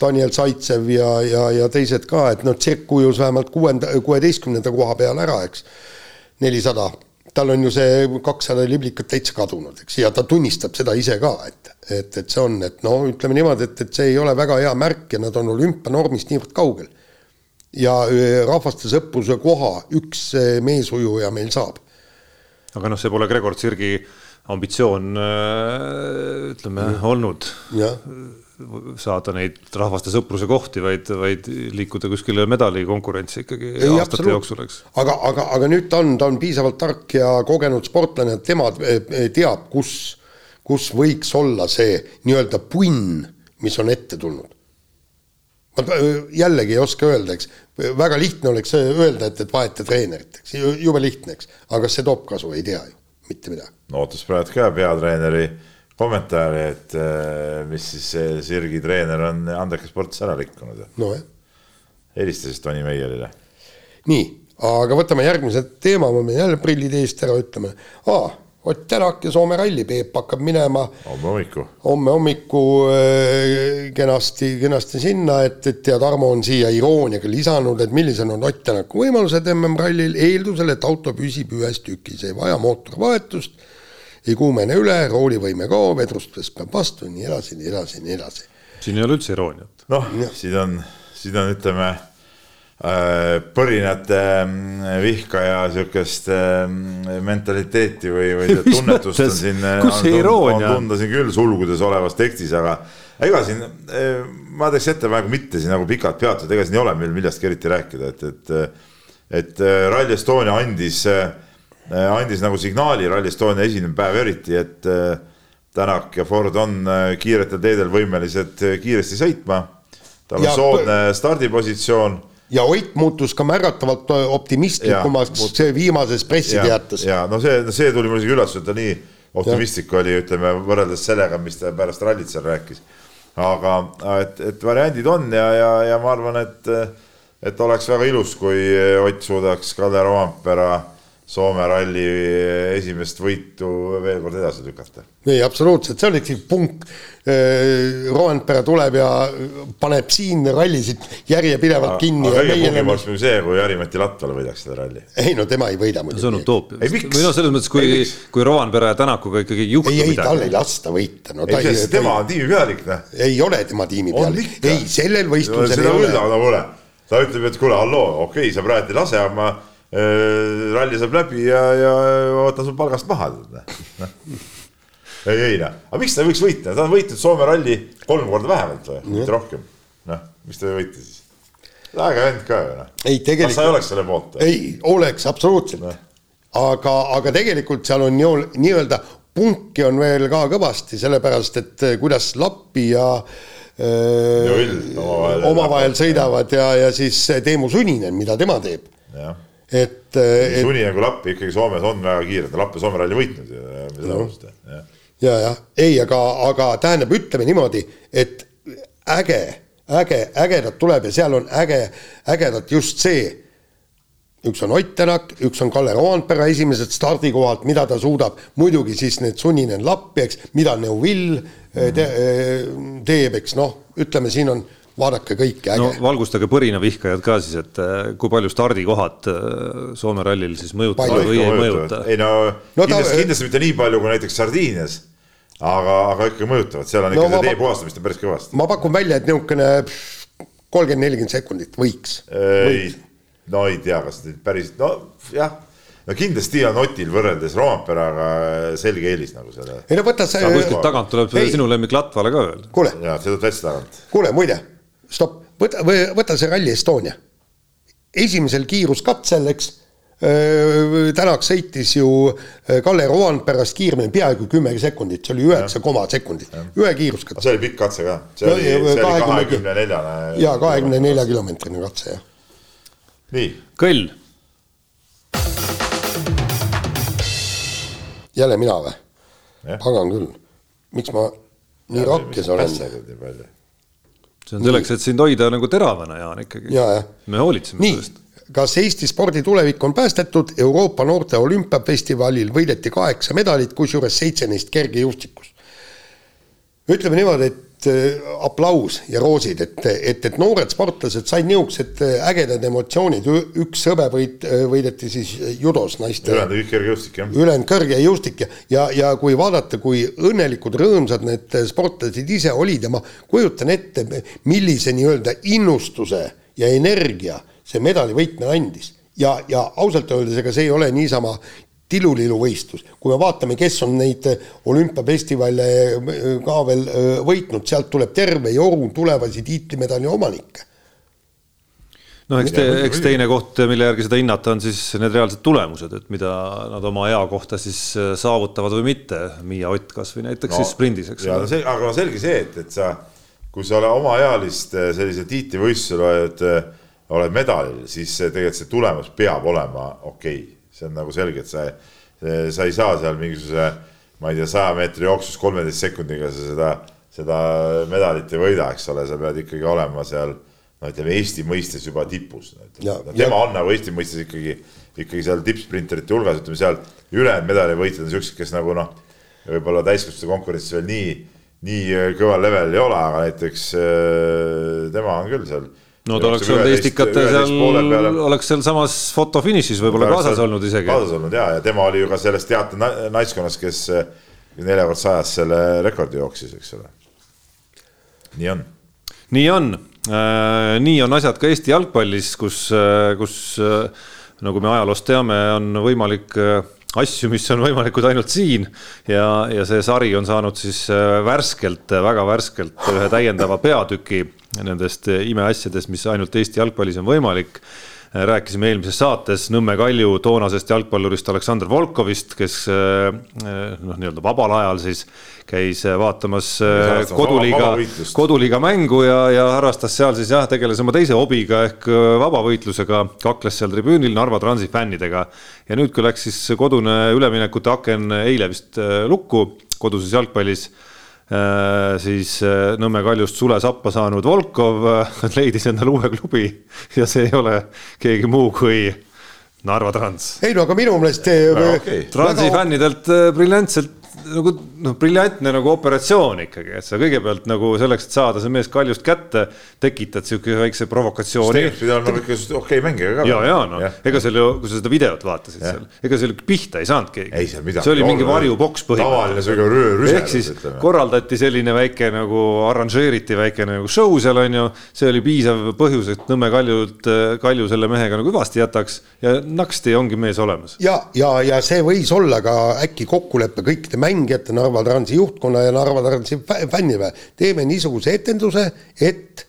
Daniel Zaitsev ja, ja, ja teised ka, et noh, Tsirk ujus vähemalt kuuenda, kuueteistkümnenda koha peal ära, eks, nelisada. tal on ju see kakssada liblikat täitsa kadunud, eks, ja ta tunnistab seda ise ka, et, et, et see on, et no ütleme niimoodi, et, et see ei ole väga hea märk ja nad on olümpianormist niivõrd kaugel ja rahvaste sõpruse koha üks meesujuja meil saab. aga noh, see pole Gregor Tsirgi ambitsioon ütleme mm. olnud ja. saada neid rahvaste sõpruse kohti, vaid, vaid liikuda kuskile medalikonkurentsi ikkagi Ei, aastate absoluut. jooksul, eks. aga, aga, aga nüüd ta on, ta on piisavalt tark ja kogenud sportlane, et tema teab, kus, kus võiks olla see nii-öelda punn, mis on ette tulnud ma jällegi ei oska öelda, eks, väga lihtne oleks öelda, et, et vaheta treenerit, eks, jube lihtne, eks, aga kas see toob kasu, ei tea ju, mitte midagi. no ootas praegu ka peatreeneri kommentaari, et äh, mis siis see Sirgi treener on andekas sportlas ära rikkunud. nojah. helistas siis Toni Meierile. nii, aga võtame järgmise teema, ma pean jälle prillid eest ära ütlema. aa Ott Tänak ja Soome ralli, Peep hakkab minema homme hommiku, homme hommiku äh, kenasti, kenasti sinna, et, et ja Tarmo on siia irooniaga lisanud, et millised on Ott Tänaku võimalused MM-rallil, eeldusel, et auto püsib ühes tükis, ei vaja mootorivahetust, ei kuumene üle, roolivõime kao, vedrustus peab vastu, nii edasi, nii edasi, nii edasi. siin ei ole üldse irooniat. noh, siin on, siin on, ütleme põrinate mm, vihkaja sihukest mm, mentaliteeti või, või tunnetust on siin, on, on tunda siin küll sulgudes olevas tekstis, aga ega siin, äh, ma teeks ettepaneku mitte siin nagu pikalt peatuda, ega siin ei ole meil millestki eriti rääkida, et, et, et äh, Rally Estonia andis, andis nagu signaali, Rally Estonia esimene päev eriti, et Tänak ja Ford on kiiretel teedel võimelised kiiresti sõitma. tal on soodne stardipositsioon ja Ott muutus ka märgatavalt optimistlikumaks viimases pressiteates. ja no see, see tuli mulle isegi üllatus, et ta nii optimistlik ja. oli, ütleme võrreldes sellega, mis ta pärast rallit seal rääkis. aga et, et variandid on ja, ja, ja ma arvan, et, et oleks väga ilus, kui Ott suudaks Kalle Roompere Soome ralli esimest võitu veel kord edasi lükata. ei, absoluutselt, see on ikkagi punk. Äh, Roandpere tuleb ja paneb siin rallisid järjepidevalt kinni. aga kõige pungim oleks muidugi see, kui Jari-Mati Latval võidaks seda ralli. ei no tema ei võida muidugi. see on utoopia. või noh, selles mõttes, kui, kui Roandpere ja Tänakuga ikkagi ei juhtu ei, midagi. ei, tal ei lasta võita no,. ei, ei, tema on tiimipealik, noh. ei ole tema tiimipealik, ei sellel võistlusel ei ole. ta ütleb, et kuule, halloo, okei okay,, sa praegu ei lase, aga ma ralli saab läbi ja, ja võtan sul palgast maha. ei, ei noh, aga miks ta ei võiks võita, ta on võitnud Soome ralli kolm korda vähemalt või, mitte rohkem. noh, miks ta ei võita siis? äge vend ka ju noh. kas sa ei oleks selle poolt? ei, oleks absoluutselt no.. aga, aga tegelikult seal on nii-öelda punki on veel ka kõvasti, sellepärast et eh, kuidas Lappi ja öö, omavahel, omavahel sõidavad ja, ja siis Teemu Suninen, mida tema teeb. jah et, et. Suni nagu Lappi ikkagi Soomes on väga kiired, Lapp ja Soome ralli võitnud ju, seda no. ausalt, jah. ja, jah, ei, aga, aga tähendab, ütleme niimoodi, et äge, äge, ägedat tuleb ja seal on äge, ägedat just see. üks on Ott Tänak, üks on Kalle Roandpera esimesed stardikohad, mida ta suudab, muidugi siis need sunninen Lappi, eks, mida Neuvill eh, te, eh, teeb, eks noh, ütleme, siin on vaadake kõike, äge. no valgustage põrinavihkajad ka siis, et äh, kui palju stardikohad äh, Soome rallil siis mõjutavad või ei mõjuta? ei no, no kindlasti ta..., kindlasti mitte nii palju kui näiteks Sardiinias, aga, aga ikka mõjutavad, seal on ikka no, see tee puhastamist on päris kõvasti. ma pakun välja, et niisugune kolmkümmend, nelikümmend sekundit võiks. ei, no ei tea, kas nüüd päris, no jah no kindlasti on Otil võrreldes Roomperaga selge eelis nagu selle. ei no võta see. kuskilt tagant tuleb ei. sinu lemmik Latvale ka veel. ja see tuleb täitsa tagant. kuule, muide stopp, võta, võta see Rally Estonia. esimesel kiiruskatsel, eks, Tänak sõitis ju Kalle Roandperast kiiremini peaaegu kümme sekundit, see oli üheksa koma sekundit, ühe kiiruskatse. see oli pikk katse ka, see oli, see oli kahekümne neljane. jaa, kahekümne nelja kilomeetrine katse, jah. nii. kõll. jälle mina või? pagan küll, miks ma nii rakkes olen? See on selleks, et sind hoida nagu teravana, Jaan, ikkagi. me hoolitseme sellest. kas Eesti spordi tulevik on päästetud, Euroopa noorte olümpiafestivalil võideti kaheksa medalit, kusjuures seitse neist kergejõustikus. ütleme niimoodi, et Äh, aplaus ja roosid, et, et, et noored sportlased said niisugused äh, ägedad emotsioonid, üks hõbe võit, äh, võideti siis judos naiste. ülejäänud kõik kõrgejõustik jah. ülejäänud kõrgejõustik ja, ja, ja kui vaadata, kui õnnelikud, rõõmsad need sportlased ise olid ja ma kujutan ette, millise nii-öelda innustuse ja energia see medali võitmine andis ja, ja ausalt öeldes, ega see ei ole niisama tiluliluvõistlus, kui me vaatame, kes on neid äh, olümpiafestivale äh, ka veel äh, võitnud, sealt tuleb terve joru tulevasi tiitlimedali omanikke. noh, eks te, eks teine koht, mille järgi seda hinnata, on siis need reaalsed tulemused, et mida nad oma ea kohta siis saavutavad või mitte. Miia Ott kasvõi näiteks no, siis sprindis, eks ole. aga selge see, et, et sa, kui sa omaealist sellise tiitlivõistlusel oled, oled medalil, siis tegelikult see tulemus peab olema okei okay see on nagu selge, et sa, sa ei saa seal mingisuguse, ma ei tea, saja meetri jooksus kolmeteist sekundiga sa seda, seda medalit ei võida, eks ole, sa pead ikkagi olema seal no ütleme Eesti mõistes juba tipus. No, tema ja. on nagu Eesti mõistes ikkagi, ikkagi seal tippsprinterite hulgas, ütleme seal ülejäänud medalivõitjad on siuksed, kes nagu noh, võib-olla täiskasvanute konkurentsis veel nii, nii kõval level ei ole, aga näiteks äh, tema on küll seal no ta oleks olnud Estikate seal, oleks sealsamas fotofinišis võib-olla kaasas olnud isegi. kaasas olnud ja, ja tema oli ju ka selles teate naiskonnas, kes neljakord sajas selle rekordi jooksis, eks ole. nii on. nii on äh,, nii on asjad ka Eesti jalgpallis, kus äh,, kus äh, nagu me ajaloost teame, on võimalik äh, asju, mis on võimalikud ainult siin ja, ja see sari on saanud siis värskelt, väga värskelt ühe täiendava peatüki nendest imeasjadest, mis ainult Eesti jalgpallis on võimalik rääkisime eelmises saates Nõmme Kalju toonasest jalgpallurist Aleksandr Volkovist, kes eh, noh, nii-öelda vabal ajal siis käis vaatamas eh, koduliiga, koduliiga mängu ja, ja harrastas seal siis jah, tegeles oma teise hobiga ehk eh, vabavõitlusega, kakles seal tribüünil Narva Transi fännidega. ja nüüd, kui läks siis kodune üleminekute aken eile vist lukku koduses jalgpallis siis äh, Nõmme kaljust sule sappa saanud Volkov äh, leidis endale uue klubi ja see ei ole keegi muu kui Narva Trans. ei no aga minu meelest okay. Transi väga... fännidelt briljantselt nagu noh, briljantne nagu operatsioon ikkagi, et sa kõigepealt nagu selleks, et saada see mees kaljust kätte, tekitad sihuke väikse provokatsiooni. pidi olema ikka okei okay mängija ka. ja, ja noh, ega seal ju, kui sa seda videot vaatasid ja. seal, ega seal pihta ei saanud keegi. ei seal midagi. see oli mingi varjuboks põhimõtteliselt. tavaline sihuke rüse. ehk siis ütleme. korraldati selline väike nagu arranžeeriti väike nagu show seal on ju, see oli piisav põhjus, et Nõmme Kaljult, Kalju selle mehega nagu hüvasti jätaks ja naksti ongi mees olemas. ja, ja, ja see võis olla ka äkki kokkulepe kõikide mängijate, Narva Transi juhtkonna ja Narva Transi fännide, teeme niisuguse etenduse, et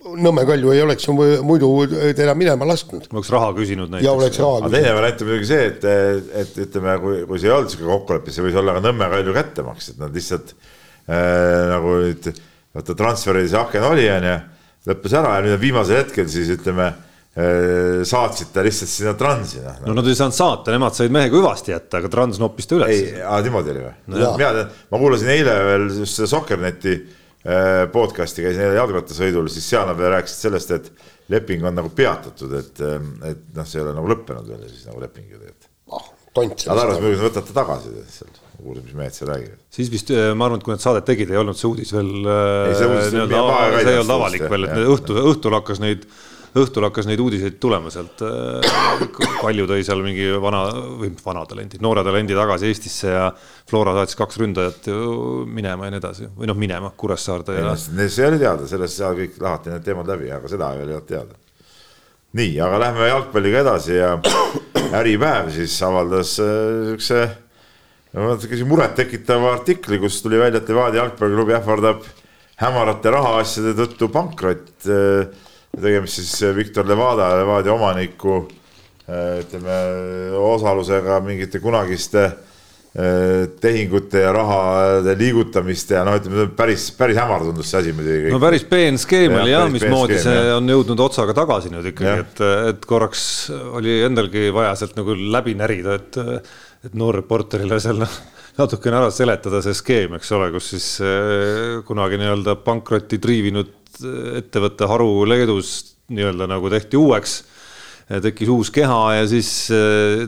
Nõmme Kalju ei oleks ju muidu teda minema lasknud. oleks raha küsinud näiteks. ja oleks raha küsinud. teine variant on muidugi see, et, et ütleme, kui, kui see ei olnud sihuke kokkulepe, see võis olla ka Nõmme Kalju kättemaks, et nad lihtsalt äh, nagu nüüd, vaata transferis aken oli, onju, lõppes ära ja nüüd viimasel hetkel siis ütleme saatsid ta lihtsalt sinna Transi. Noh. no nad ei saanud saata, nemad said mehega hüvasti jätta, aga Trans noppis ta üles. ei, niimoodi oli või no,? mina tean, ma kuulasin eile veel just seda Soccerneti äh, podcast'i, käisin eile jalgrattasõidul, siis seal nad veel rääkisid sellest, et leping on nagu peatatud, et, äh, et noh, see ei ole nagu lõppenud veel siis nagu leping ju tegelikult. tont. Nad arvasid muidugi, et võtate tagasi seal kuulsin, mis mehed seal räägivad. siis vist, ma arvan, et kui nad saadet tegid, ei olnud see uudis veel. see ei olnud avalik veel, et õhtu, õhtul hakkas neid õhtul hakkas neid uudiseid tulema sealt. Äh, Kalju tõi seal mingi vana või vana talendi, noore talendi tagasi Eestisse ja Flora saatis kaks ründajat minema ja nii edasi või noh, minema Kuressaarde ja. see oli teada, sellest seal kõik lahati need teemad läbi, aga seda ei olnud teada. nii, aga lähme jalgpalliga edasi ja Äripäev siis avaldas äh, siukse no natuke murettekitava artikli, kus tuli välja, et Levadia jalgpalliklubi ähvardab hämarate rahaasjade tõttu pankrot äh, tegemist siis eh, Viktor Levada, Levadia omaniku eh, ütleme osalusega mingite kunagiste eh, tehingute ja rahade liigutamiste ja noh, ütleme päris, päris hämar tundus see asi muidugi. no päris peen skeem oli jah, mismoodi see jah. on jõudnud otsaga tagasi nüüd ikkagi, et, et korraks oli endalgi vaja sealt nagu läbi närida, et, et noorreporterile seal noh, natukene ära seletada see skeem, eks ole, kus siis kunagi nii-öelda pankrotti triivinud ettevõtte haru Leedus nii-öelda nagu tehti uueks tekkis uus keha ja siis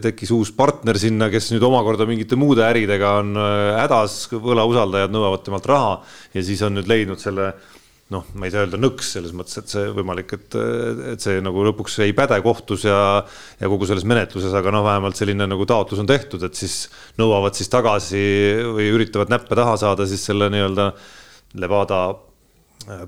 tekkis uus partner sinna, kes nüüd omakorda mingite muude äridega on hädas, võlausaldajad nõuavad temalt raha ja siis on nüüd leidnud selle noh, ma ei saa öelda nõks selles mõttes, et see võimalik, et, et see nagu lõpuks ei päde kohtus ja, ja kogu selles menetluses, aga noh, vähemalt selline nagu taotlus on tehtud, et siis nõuavad siis tagasi või üritavad näppe taha saada siis selle nii-öelda Levada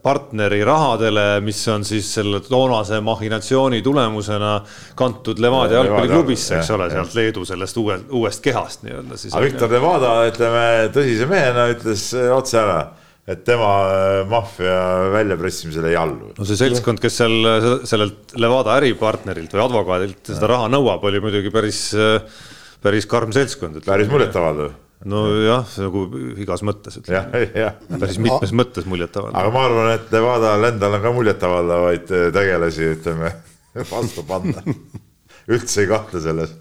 partneri rahadele, mis on siis selle toonase mahhinatsiooni tulemusena kantud Levadia jalgpalliklubisse, eks ole, sealt Leedu sellest uue, uuest kehast nii-öelda siis. aga Viktor Levada, ütleme tõsise mehena ütles otse ära et tema äh, maffia väljapressimisele ei allu. no see seltskond, kes seal sellelt Levada äripartnerilt või advokaadilt seda raha nõuab, oli muidugi päris, äh, päris karm seltskond. päris muljetavaldav nojah, nagu igas mõttes ütleme. päris mitmes A mõttes muljetavaldav. aga ma arvan, et Levadal endal on ka muljetavaldavaid äh, tegelasi, ütleme, vastu panna üldse ei kahtle selles.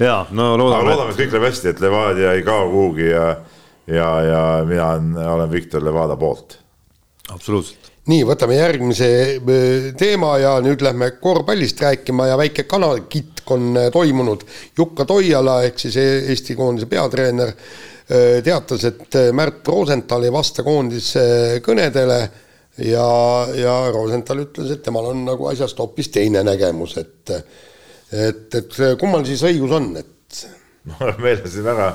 ja no loodame. aga loodame, et kõik läheb hästi, et Levadia ei kao kuhugi ja ja, ja mina on, olen Viktor Levada poolt. absoluutselt. nii, võtame järgmise äh, teema ja nüüd lähme korvpallist rääkima ja väike kanalkitk on äh, toimunud. Jukka Toiala ehk siis e-, Eesti koondise peatreener äh, teatas, et Märt Rosenthal ei vasta koondise kõnedele ja, ja Rosenthal ütles, et temal on nagu asjast hoopis teine nägemus, et et, et kummal siis õigus on, et mul on meeles väga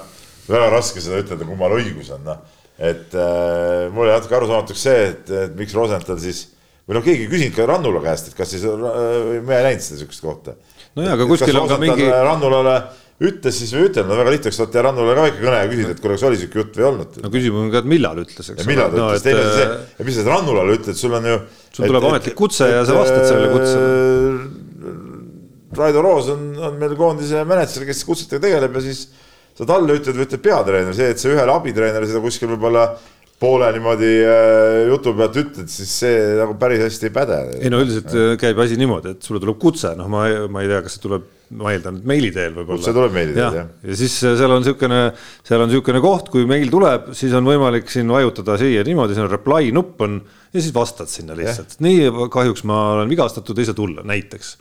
väga raske seda ütelda, kummal õigus on, noh. et äh, mul jäi natuke arusaamatuks see, et, et miks Rosenthal siis või noh, keegi ei küsinud ka Rannula käest, et kas siis äh,, ma ei näinud seda niisugust kohta. nojah, aga kuskil on ka mingi. Rannulale ütles siis või ütelnud, no väga lihtne, eks saate Rannule ka väike kõne ja küsida, et kuule, kas oli sihuke jutt või ei olnud. no küsimus on ka, et millal ütles, eks. millal ta no, ütles, teine asi see, et mis sa Rannulale ütled, sul on ju. sul tuleb ametlik kutse et, ja sa vastad sellele kutsele. Raido Roos on, on meil koondise mänedžer, kes kutsetega tegeleb ja siis sa talle ütled või ütled peatreener, see, et sa ühele abitreenerile seda kuskil võib-olla poole niimoodi äh, jutu pealt ütled, siis see nagu päris hästi ei päde. ei no üldiselt ja. Äh, käib asi niimoodi, et sulle tuleb kutse, noh, ma, ma ei tea, kas see tuleb, ma eeldan, et meili teel võib-olla. kutse tuleb meili teel, jah. ja siis äh, seal on niisugune, seal on niisugune koht, kui meil tuleb, siis on võimalik siin vajutada siia niimoodi, siin on reply nupp on ja siis vastad sinna lihtsalt. nii, kahjuks ma olen vigastatud, ei saa tulla, näiteks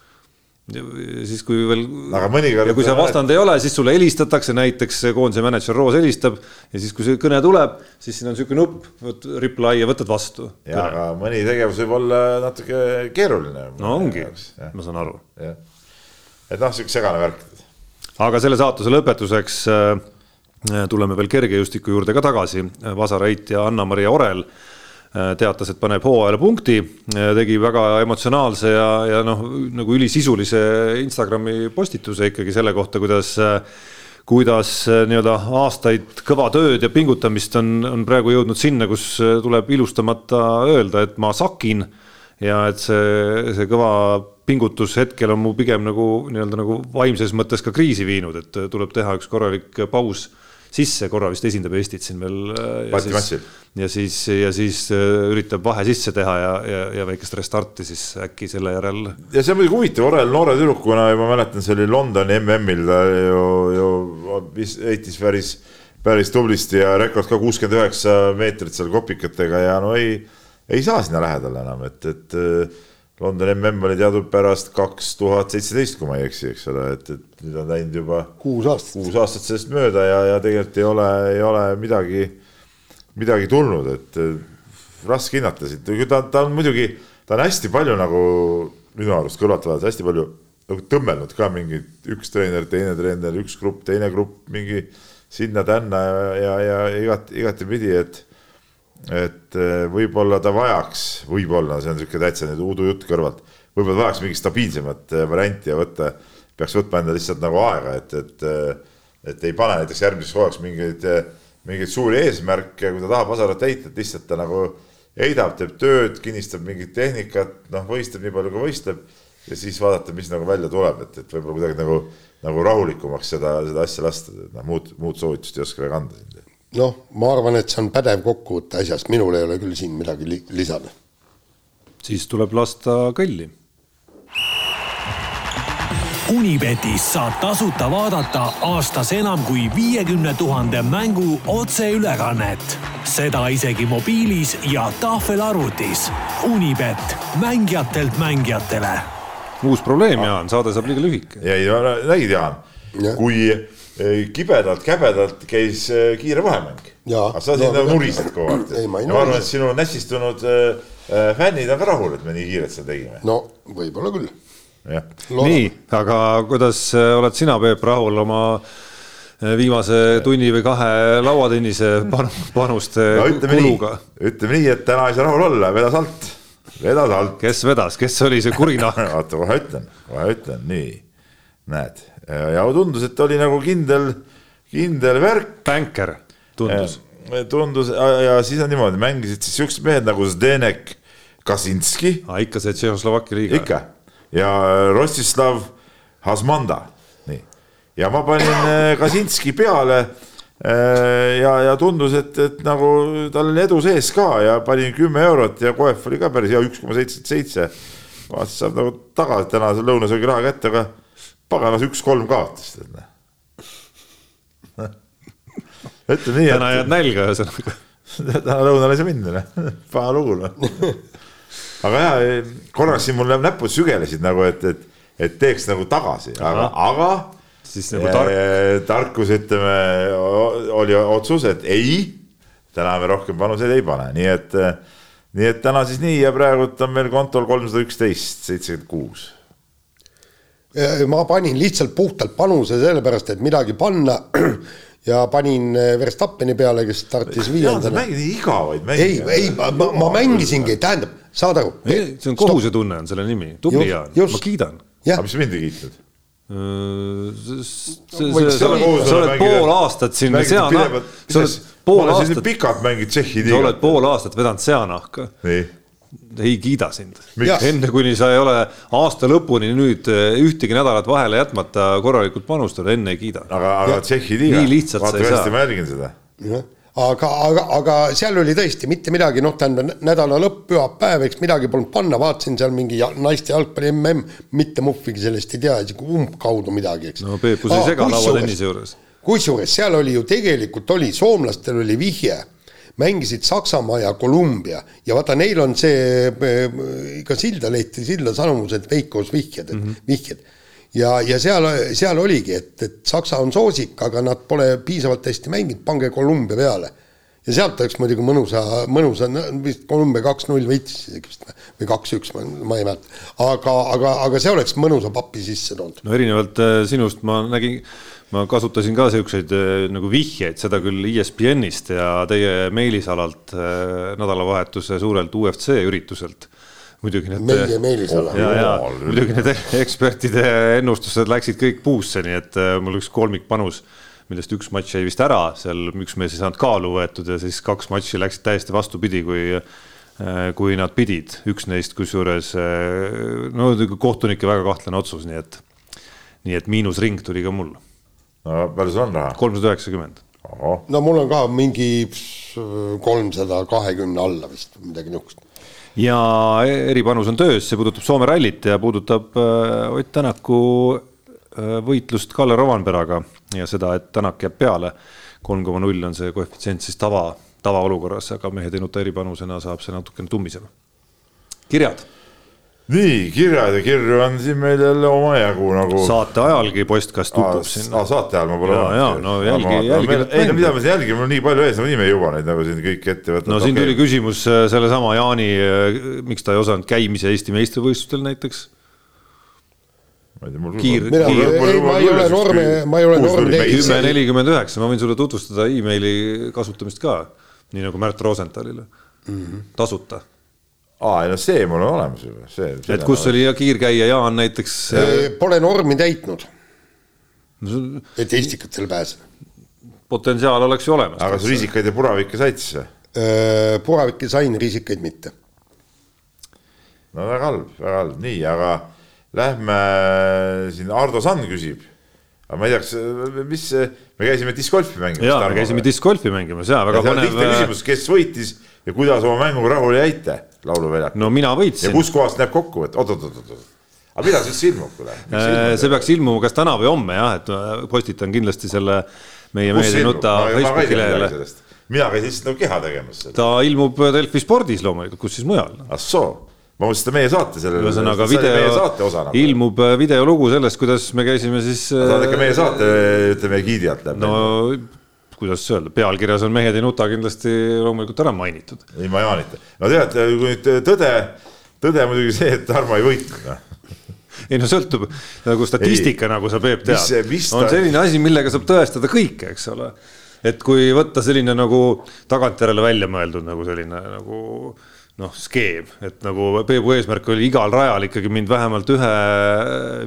siis kui veel. aga mõnikord. ja kui sa vastand ei ole, siis sulle helistatakse, näiteks koondise mänedžer Roos helistab ja siis, kui see kõne tuleb, siis siin on niisugune nupp, reply ja võtad vastu. ja, aga mõni tegevus võib olla natuke keeruline. no ongi, ma saan aru. et noh, sihuke segane värk. aga selle saatuse lõpetuseks äh, tuleme veel kergejõustiku juurde ka tagasi. Vasar Eit ja Anna-Maria Orel teatas, et paneb hooajale punkti, äh, tegi väga emotsionaalse ja, ja noh, nagu ülisisulise Instagrami postituse ikkagi selle kohta, kuidas äh, kuidas nii-öelda aastaid kõva tööd ja pingutamist on, on praegu jõudnud sinna, kus tuleb ilustamata öelda, et ma sakin ja et see, see kõva pingutus hetkel on mu pigem nagu nii-öelda nagu vaimses mõttes ka kriisi viinud, et tuleb teha üks korralik paus sisse, korra vist esindab Eestit siin veel. Äh, ja siis, ja siis äh, üritab vahe sisse teha ja, ja, ja väikest restarti siis äkki selle järel. ja see on muidugi huvitav, Orel noore tüdrukuna ja ma mäletan, see oli Londoni MM-il ta ju, ju heitis päris, päris tublisti ja rekord ka kuuskümmend üheksa meetrit seal kopikatega ja no ei, ei saa sinna lähedale enam, et, et Londoni mm oli teadupärast kaks tuhat seitseteist, kui ma ei eksi, eks ole, et, et nüüd on läinud juba kuus aastat, kuus aastat sellest mööda ja, ja tegelikult ei ole, ei ole midagi, midagi tulnud, et raske hinnata siit, ta, ta on muidugi, ta on hästi palju nagu minu arust kõrvalt vaadates hästi palju nagu tõmmelnud ka mingi üks treener, teine treener, üks grupp, teine grupp, mingi sinna-tänna ja, ja, ja igat, igatepidi, et et eh, võib-olla ta vajaks, võib-olla, see on niisugune täitsa nüüd udujutt kõrvalt, võib-olla vajaks mingit stabiilsemat eh, varianti ja võtta, peaks võtma endale lihtsalt nagu aega, et, et, eh, et ei pane näiteks järgmiseks hooajaks mingeid, mingeid suuri eesmärke, kui ta tahab Vasarat heita, et lihtsalt ta nagu heidab, teeb tööd, kinnistab mingit tehnikat, noh, võistleb nii palju, kui võistleb ja siis vaadata, mis nagu välja tuleb, et, et võib-olla kuidagi nagu, nagu rahulikumaks seda, seda asja lasta, et noh, muud, muud soovitust ei oska väga anda. siin noh, ma arvan, et see on pädev kokkuvõte asjast, minul ei ole küll siin midagi li lisada. siis tuleb lasta kõlli. Unibetis saab tasuta vaadata aastas enam kui viiekümne tuhande mängu otseülekannet. seda isegi mobiilis ja tahvelarvutis. Unibet, mängijatelt mängijatele uus probleem, Jaan, saade saab liiga lühike. ei, nägid, Jaan, kui kibedalt, käbedalt käis eh, kiire vahemäng. aga sa siin no, nurised kogu aeg. ma arvan, et sinu nässistunud äh, fännid on ka rahul, et me nii kiirelt seda tegime. no võib-olla küll. nii, aga kuidas oled sina, Peep, rahul oma viimase tunni või kahe lauatennise panuste no, kuluga? ütleme nii, et täna ei saa rahul olla, vedas alt. Vedas alt. kes vedas, kes oli see kuri nahk oota, kohe ütlen, kohe ütlen, nii, näed ja tundus, et oli nagu kindel, kindel värk. bänker tundus. tundus ja siis on niimoodi, mängisid siis siuksed mehed nagu Zdenek Kasinski. ikka see Tšehhoslovakkia liiga. ikka ja Rostislav Hasmanda, nii. ja ma panin äh, Kasinski peale Äh, ja, ja tundus, et, et nagu tal oli edu sees ka ja panin kümme eurot ja Koef oli ka päris hea, üks koma seitsekümmend seitse. vaatasin, saab nagu tagasi tänase lõunasöögi raha kätte, aga paganas üks-kolm kaotas. ütleme nii. täna jääd nälga ühesõnaga. täna lõunale ei saa minna, noh, paha lugu noh. aga ja, korraks siin mul näpud sügelesid nagu, et, et, et teeks nagu tagasi, aga, aga siis nagu tark. tarkus, ütleme, oli otsus, et ei, täna me rohkem panuseid ei pane, nii et, nii et täna siis nii ja praegult on meil kontol kolmsada üksteist, seitsekümmend kuus. Ma panin lihtsalt puhtalt panuse sellepärast, et midagi panna ja panin Verstappeni peale, kes startis viiendana. mängid nii igavaid mänge. ei, ei, ma, ma, ma mängisingi, tähendab, saad aru. see on kohusetunne on selle nimi, tubli Jaan, ma kiidan. aga mis mind ei kiitnud? sa oled pool aastat siin seanahk, sa oled pool aastat. pikalt mängid Tšehhi liigat. sa oled pool aastat vedanud seanahka. Ei kiida sind. enne kuni sa ei ole aasta lõpuni nüüd eh, ühtegi nädalat vahele jätmata korralikult panustanud, enne ei kiida. aga, aga Tšehhi liiga. nii lihtsalt sa ei saa. ma jälgin seda aga, aga, aga seal oli tõesti mitte midagi, noh, tähendab nädala lõpp, pühapäev, eks midagi polnud panna, vaatasin seal mingi naiste jalgpalli mm, mitte muhvigi sellest ei tea, isegi umbkaudu midagi, eks. no Peepus ei sega lauatennise juures. kusjuures seal oli ju tegelikult oli, soomlastel oli vihje, mängisid Saksamaa ja Kolumbia ja vaata, neil on see ka Silda lehti, Silda sanomused Veikos vihjed mm, -hmm. vihjed ja, ja seal, seal oligi, et, et Saksa on soosik, aga nad pole piisavalt hästi mänginud, pange Kolumbia peale. ja sealt oleks muidugi mõnusa, mõnusa, vist Kolumbia kaks-null võitis isegi vist või kaks-üks, ma, ei mäleta. aga, aga, aga see oleks mõnusa papi sisse toonud. no erinevalt äh, sinust ma nägin, ma kasutasin ka siukseid äh, nagu vihjeid, seda küll ESPN-ist ja teie meilisalalt äh, nädalavahetuse suurelt UFC ürituselt muidugi need. meie Meelisala. ja, ja muidugi need ekspertide ennustused läksid kõik puusse, nii et äh, mul üks kolmikpanus, millest üks matš jäi vist ära, seal üks mees ei saanud kaalu võetud ja siis kaks matši läksid täiesti vastupidi, kui kui nad pidid, üks neist kusjuures no kohtunike väga kahtlane otsus, nii et, nii et miinusring tuli ka mul. No palju sul on raha? kolmsada üheksakümmend. no mul on ka mingi kolmsada kahekümne alla vist, midagi niisugust ja eripanus on töös, see puudutab Soome rallit ja puudutab äh, Ott Tänaku äh, võitlust Kalle Rovanperaga ja seda, et Tänak jääb peale. kolm koma null on see koefitsient siis tava, tavaolukorras, aga mehe teinud eripanusena saab see natukene tummisema. kirjad nii, kirjad ja kirju on siin meil jälle omajagu nagu. saate ajalgi postkast tutub siin. aa, saate ajal ma pole ja, ja, no jälgi, jälgi. ei no mida ma siin jälgin, mul on nii palju ees, nagunii me ei jõua neid nagu siin kõiki ette võtta. no siin okay. tuli küsimus äh, sellesama Jaani, äh, miks ta ei osanud käimise Eesti meistrivõistlustel näiteks ma ei tea, mul kiir, kiir. ma ei ole normi, ma ei ole teinud. kümme nelikümmend üheksa, ma võin sulle tutvustada emaili kasutamist ka, nii nagu Märt Rosenthalile mm, -hmm. tasuta aa, no see mul on olemas juba, see. et kus oli ja kiirkäija Jaan näiteks? Pole normi täitnud. et Eestikatel pääseda. potentsiaal oleks ju olemas. aga sa risikaid ja puravikke said siis või? puravikke sain, risikaid mitte. no väga halb, väga halb, nii, aga lähme siin, Ardo Sand küsib aga ma ei tea, kas, mis, me käisime discgolfi mängimas. jaa, me käisime discgolfi mängimas ja väga põnev. lihtne küsimus, kes võitis ja kuidas oma mänguga rahule jäite lauluväljakul? no mina võitsin. ja kuskohast näeb kokku, et oot-oot-oot-oot. aga millal see üldse ilmub, kuule? Äh, see peaks ilmuma kas täna või homme jah, et postitan kindlasti selle meie mehed ei nuta Facebooki lehele. mina käisin lihtsalt nagu keha tegemas. ta ilmub Delfi spordis loomulikult, kus siis mujal. ah soo ma mõtlesin seda meie saate sellele. ühesõnaga video, ilmub äh, videolugu sellest, kuidas me käisime siis. saad ikka meie saate, ütleme giidi alt läheb. no kuidas öelda, pealkirjas on Mehed ei nuta kindlasti loomulikult ära mainitud. ilma Jaanita, no tead, kui nüüd tõde, tõde muidugi see, et Tarmo ei võitnud noh. ei no sõltub nagu statistika, nagu sa Peep tead, on selline asi, millega saab tõestada kõike, eks ole. et kui võtta selline nagu tagantjärele välja mõeldud nagu selline nagu noh, skeem, et nagu Peebu eesmärk oli igal rajal ikkagi mind vähemalt ühe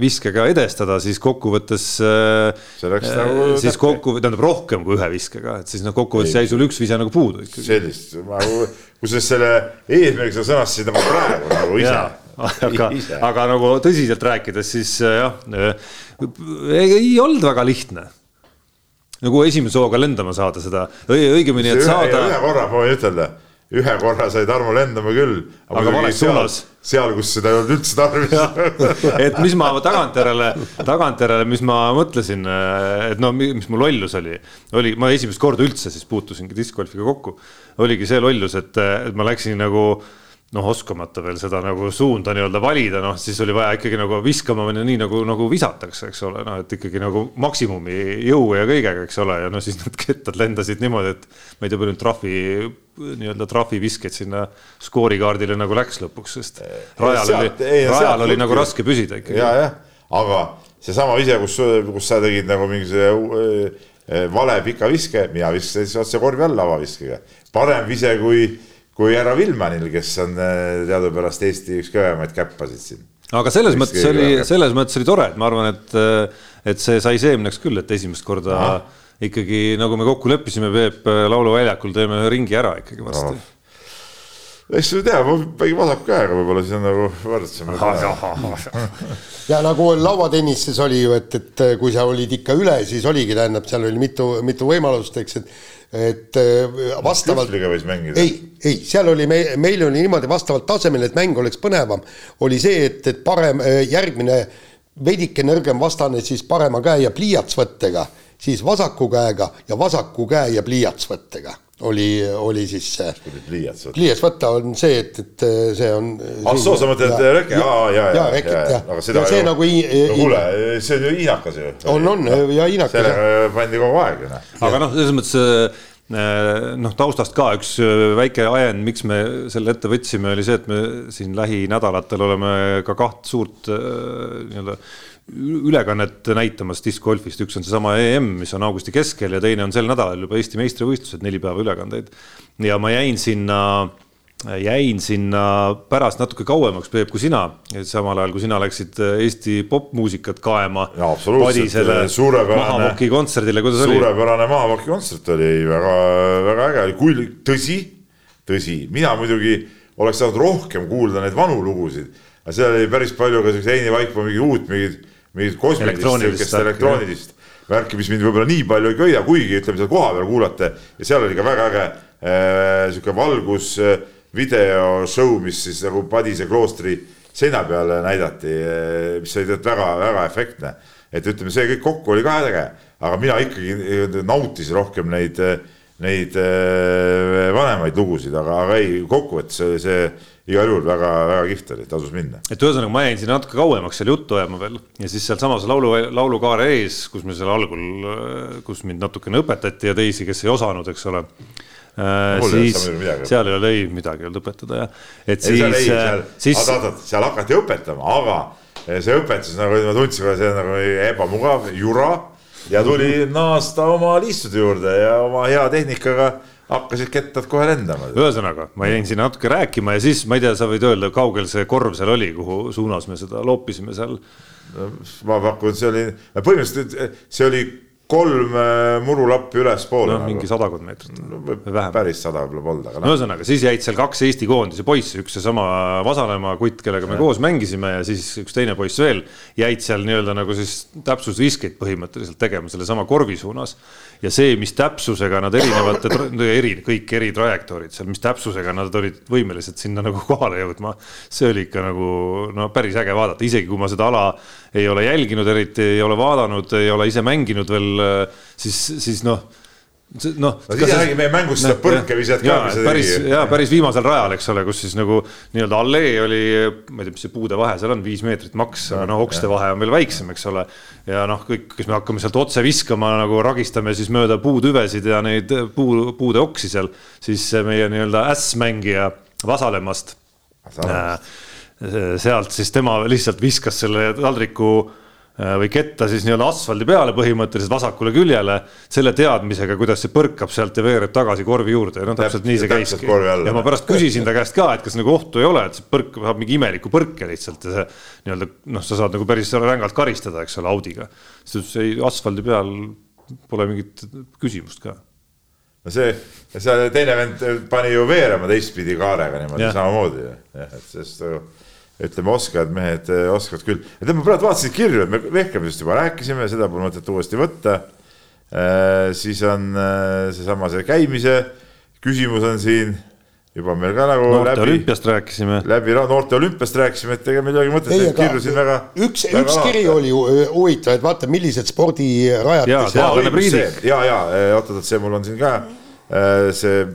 viskega edestada, siis kokkuvõttes. see läks äh, nagu. siis kokku, tähendab rohkem kui ühe viskega, et siis noh, kokkuvõttes jäi sul üks vise nagu puudu ikkagi. sellist, nagu, kusjuures selle eesmärgi sa sõnastasid nagu praegu nagu ise aga, aga nagu tõsiselt rääkides, siis äh, jah, äh, ei olnud väga lihtne nagu esimese hooga lendama saada seda, õigemini, et saada. ühe korra ma võin ütelda ühe korra sai Tarmo lendama küll. aga vales suunas. seal, kus seda ei olnud üldse tarvis et mis ma tagantjärele, tagantjärele, mis ma mõtlesin, et no mis mu lollus oli, oli, ma esimest korda üldse siis puutusingi discgolfiga kokku. oligi see lollus, et, et ma läksin nagu noh, oskamata veel seda nagu suunda nii-öelda valida, noh siis oli vaja ikkagi nagu viskama minna nii nagu, nagu visatakse, eks ole, noh et ikkagi nagu maksimumi jõu ja kõigega, eks ole, ja no siis need kettad lendasid niimoodi, et ma ei tea, palju trahvi, nii-öelda trahviviskeid sinna skoorikaardile nagu läks lõpuks, sest rajal oli, rajal oli nagu raske püsida ikkagi. ja, jah, aga seesama vise, kus, kus sa tegid nagu mingisuguse äh, vale pika viske, mina viskasin otse korvi alla avaviskega, parem vise kui kui härra Vilmanil, kes on äh, teadupärast Eesti üks kõvemaid käppasid siin. aga selles mõttes oli, selles mõttes oli tore, et ma arvan, et, äh, et see sai seemneks küll, et esimest korda Aha. ikkagi nagu me kokku leppisime, Peep, äh, lauluväljakul teeme ringi ära ikkagi varsti no eks sa tea, ma mängin vasaku käega, võib-olla siis on nagu võrdsem. ja nagu lauatennises oli ju, et, et kui sa olid ikka üle, siis oligi, tähendab, seal oli mitu, mitu võimalust, eks, et et äh, vastavalt. võis mängida. ei, ei, seal oli me, meil oli niimoodi vastavalt tasemele, et mäng oleks põnevam, oli see, et, et parem äh, järgmine veidike nõrgem vastane siis parema käe ja pliiatsvõttega, siis vasaku käega ja vasaku käe ja pliiatsvõttega oli, oli siis see. pliiats võtta. pliiats võtta on see, et, et see on. ah soo, sa mõtled reke, aa ja, ja, ja, ja, ja, aga seda. see ju, nagu. no kuule, see on ju hiinakas ju. on, on ja hiinakas. sellega pandi kogu aeg ju noh. aga noh, selles mõttes äh, noh, taustast ka üks äh, väike ajend, miks me selle ette võtsime, oli see, et me siin lähinädalatel oleme ka kaht suurt äh, nii-öelda ülekannet näitamas discgolfist, üks on seesama EM, mis on augusti keskel ja teine on sel nädalal juba Eesti meistrivõistlused, neli päeva ülekandeid. ja ma jäin sinna, jäin sinna pärast natuke kauemaks, Peep, kui sina, samal ajal kui sina läksid Eesti popmuusikat kaema. suurepärane. Mahamoki kontserdile, kuidas suurepärane oli? suurepärane Mahamoki kontsert oli väga, väga äge, kui tõsi, tõsi, mina muidugi oleks saanud rohkem kuulda neid vanu lugusid aga seal oli päris palju ka siukseid Heini Vaikmaa mingi uut mingit mingit kosmilist, elektroonilist värki, mis mind võib-olla nii palju ei köida, kuigi ütleme seal kohapeal kuulata ja seal oli ka väga äge äh, sihuke valgus äh, video show, mis siis nagu Padise kloostri seina peale näidati äh,, mis oli tegelikult väga-väga efektne. et ütleme, see kõik kokku oli ka äge, aga mina ikkagi äh, nautisin rohkem neid, äh, neid äh, vanemaid lugusid, aga, aga ei, kokkuvõttes oli see igal juhul väga-väga kihvt oli, tasus minna. et ühesõnaga, ma jäin sinna natuke kauemaks seal juttu ajama veel ja siis sealsamas laulu, laulukaare ees, kus me seal algul, kus mind natukene õpetati ja teisi, kes ei osanud, eks ole äh,. siis seal ei ole ei midagi olnud õpetada jah, et ei, siis. seal, siis... oot, oot, seal hakati õpetama, aga see õpetus nagu ma tundsin, see on nagu ebamugav, jura ja tuli naasta oma liistude juurde ja oma hea tehnikaga hakkasid kettad kohe lendama. ühesõnaga, ma jäin sinna natuke rääkima ja siis ma ei tea, sa võid öelda, kaugel see korv seal oli, kuhu suunas me seda loopisime seal? ma pakun, see oli, põhimõtteliselt see oli kolm äh, murulappi ülespoole no,. mingi sadakond meetrit no,. päris sada võib-olla polnud, aga no.. ühesõnaga, siis jäid seal kaks Eesti koondise poissi, üks seesama Vasalemma kutt, kellega me ja. koos mängisime ja siis üks teine poiss veel. jäid seal nii-öelda nagu siis täpsusviskeid põhimõtteliselt tegema sellesama korvi suunas ja see, mis täpsusega nad erinevate, eri, kõik eri trajektoorid seal, mis täpsusega nad olid võimelised sinna nagu kohale jõudma. see oli ikka nagu no päris äge vaadata, isegi kui ma seda ala ei ole jälginud, eriti ei ole vaadanud, ei ole ise mänginud veel, siis, siis noh noh. no siis räägi meie mängust seda põrke visat ka. päris, jaa, päris viimasel rajal, eks ole, kus siis nagu nii-öelda allee oli, ma ei tea, mis see puude vahe seal on, viis meetrit maks, aga noh, okste vahe on veel väiksem, eks ole. ja noh, kõik, kes me hakkame sealt otse viskama nagu ragistame siis mööda puutüvesid ja neid puu, puude oksi seal, siis meie nii-öelda ässmängija Vasalemmast. Äh, sealt siis tema lihtsalt viskas selle taldriku Äh, või ketta siis nii-öelda asfaldi peale põhimõtteliselt vasakule küljele selle teadmisega, kuidas see põrkab sealt ja veereb tagasi korvi juurde ja noh, täpselt nii see käiski. ja ma pärast küsisin ta käest ka, et kas nagu ohtu ei ole, et see põrk saab mingi imeliku põrke lihtsalt ja see nii-öelda noh, sa saad nagu päris rängalt karistada, eks ole, Audiga. siis ta ütles, ei asfaldi peal pole mingit küsimust ka no see, see teine vend pani ju veerema teistpidi kaarega niimoodi samamoodi, jah, et sest ütleme, oskajad mehed eh, oskavad küll. ja tead, ma praegu vaatasin kirju, et me vehklemisest juba rääkisime, seda pole mõtet uuesti võtta. Eh, siis on eh, seesama see käimise küsimus on siin juba meil ka nagu noorte läbi, olümpiast rääkisime. läbi noorte olümpiast rääkisime, et ega olegi mõtet neid kirju siin väga. üks, üks kiri oli huvitav, et vaata, millised spordirajatised. ja, ja, ja, ja oot-oot, see mul on siin ka see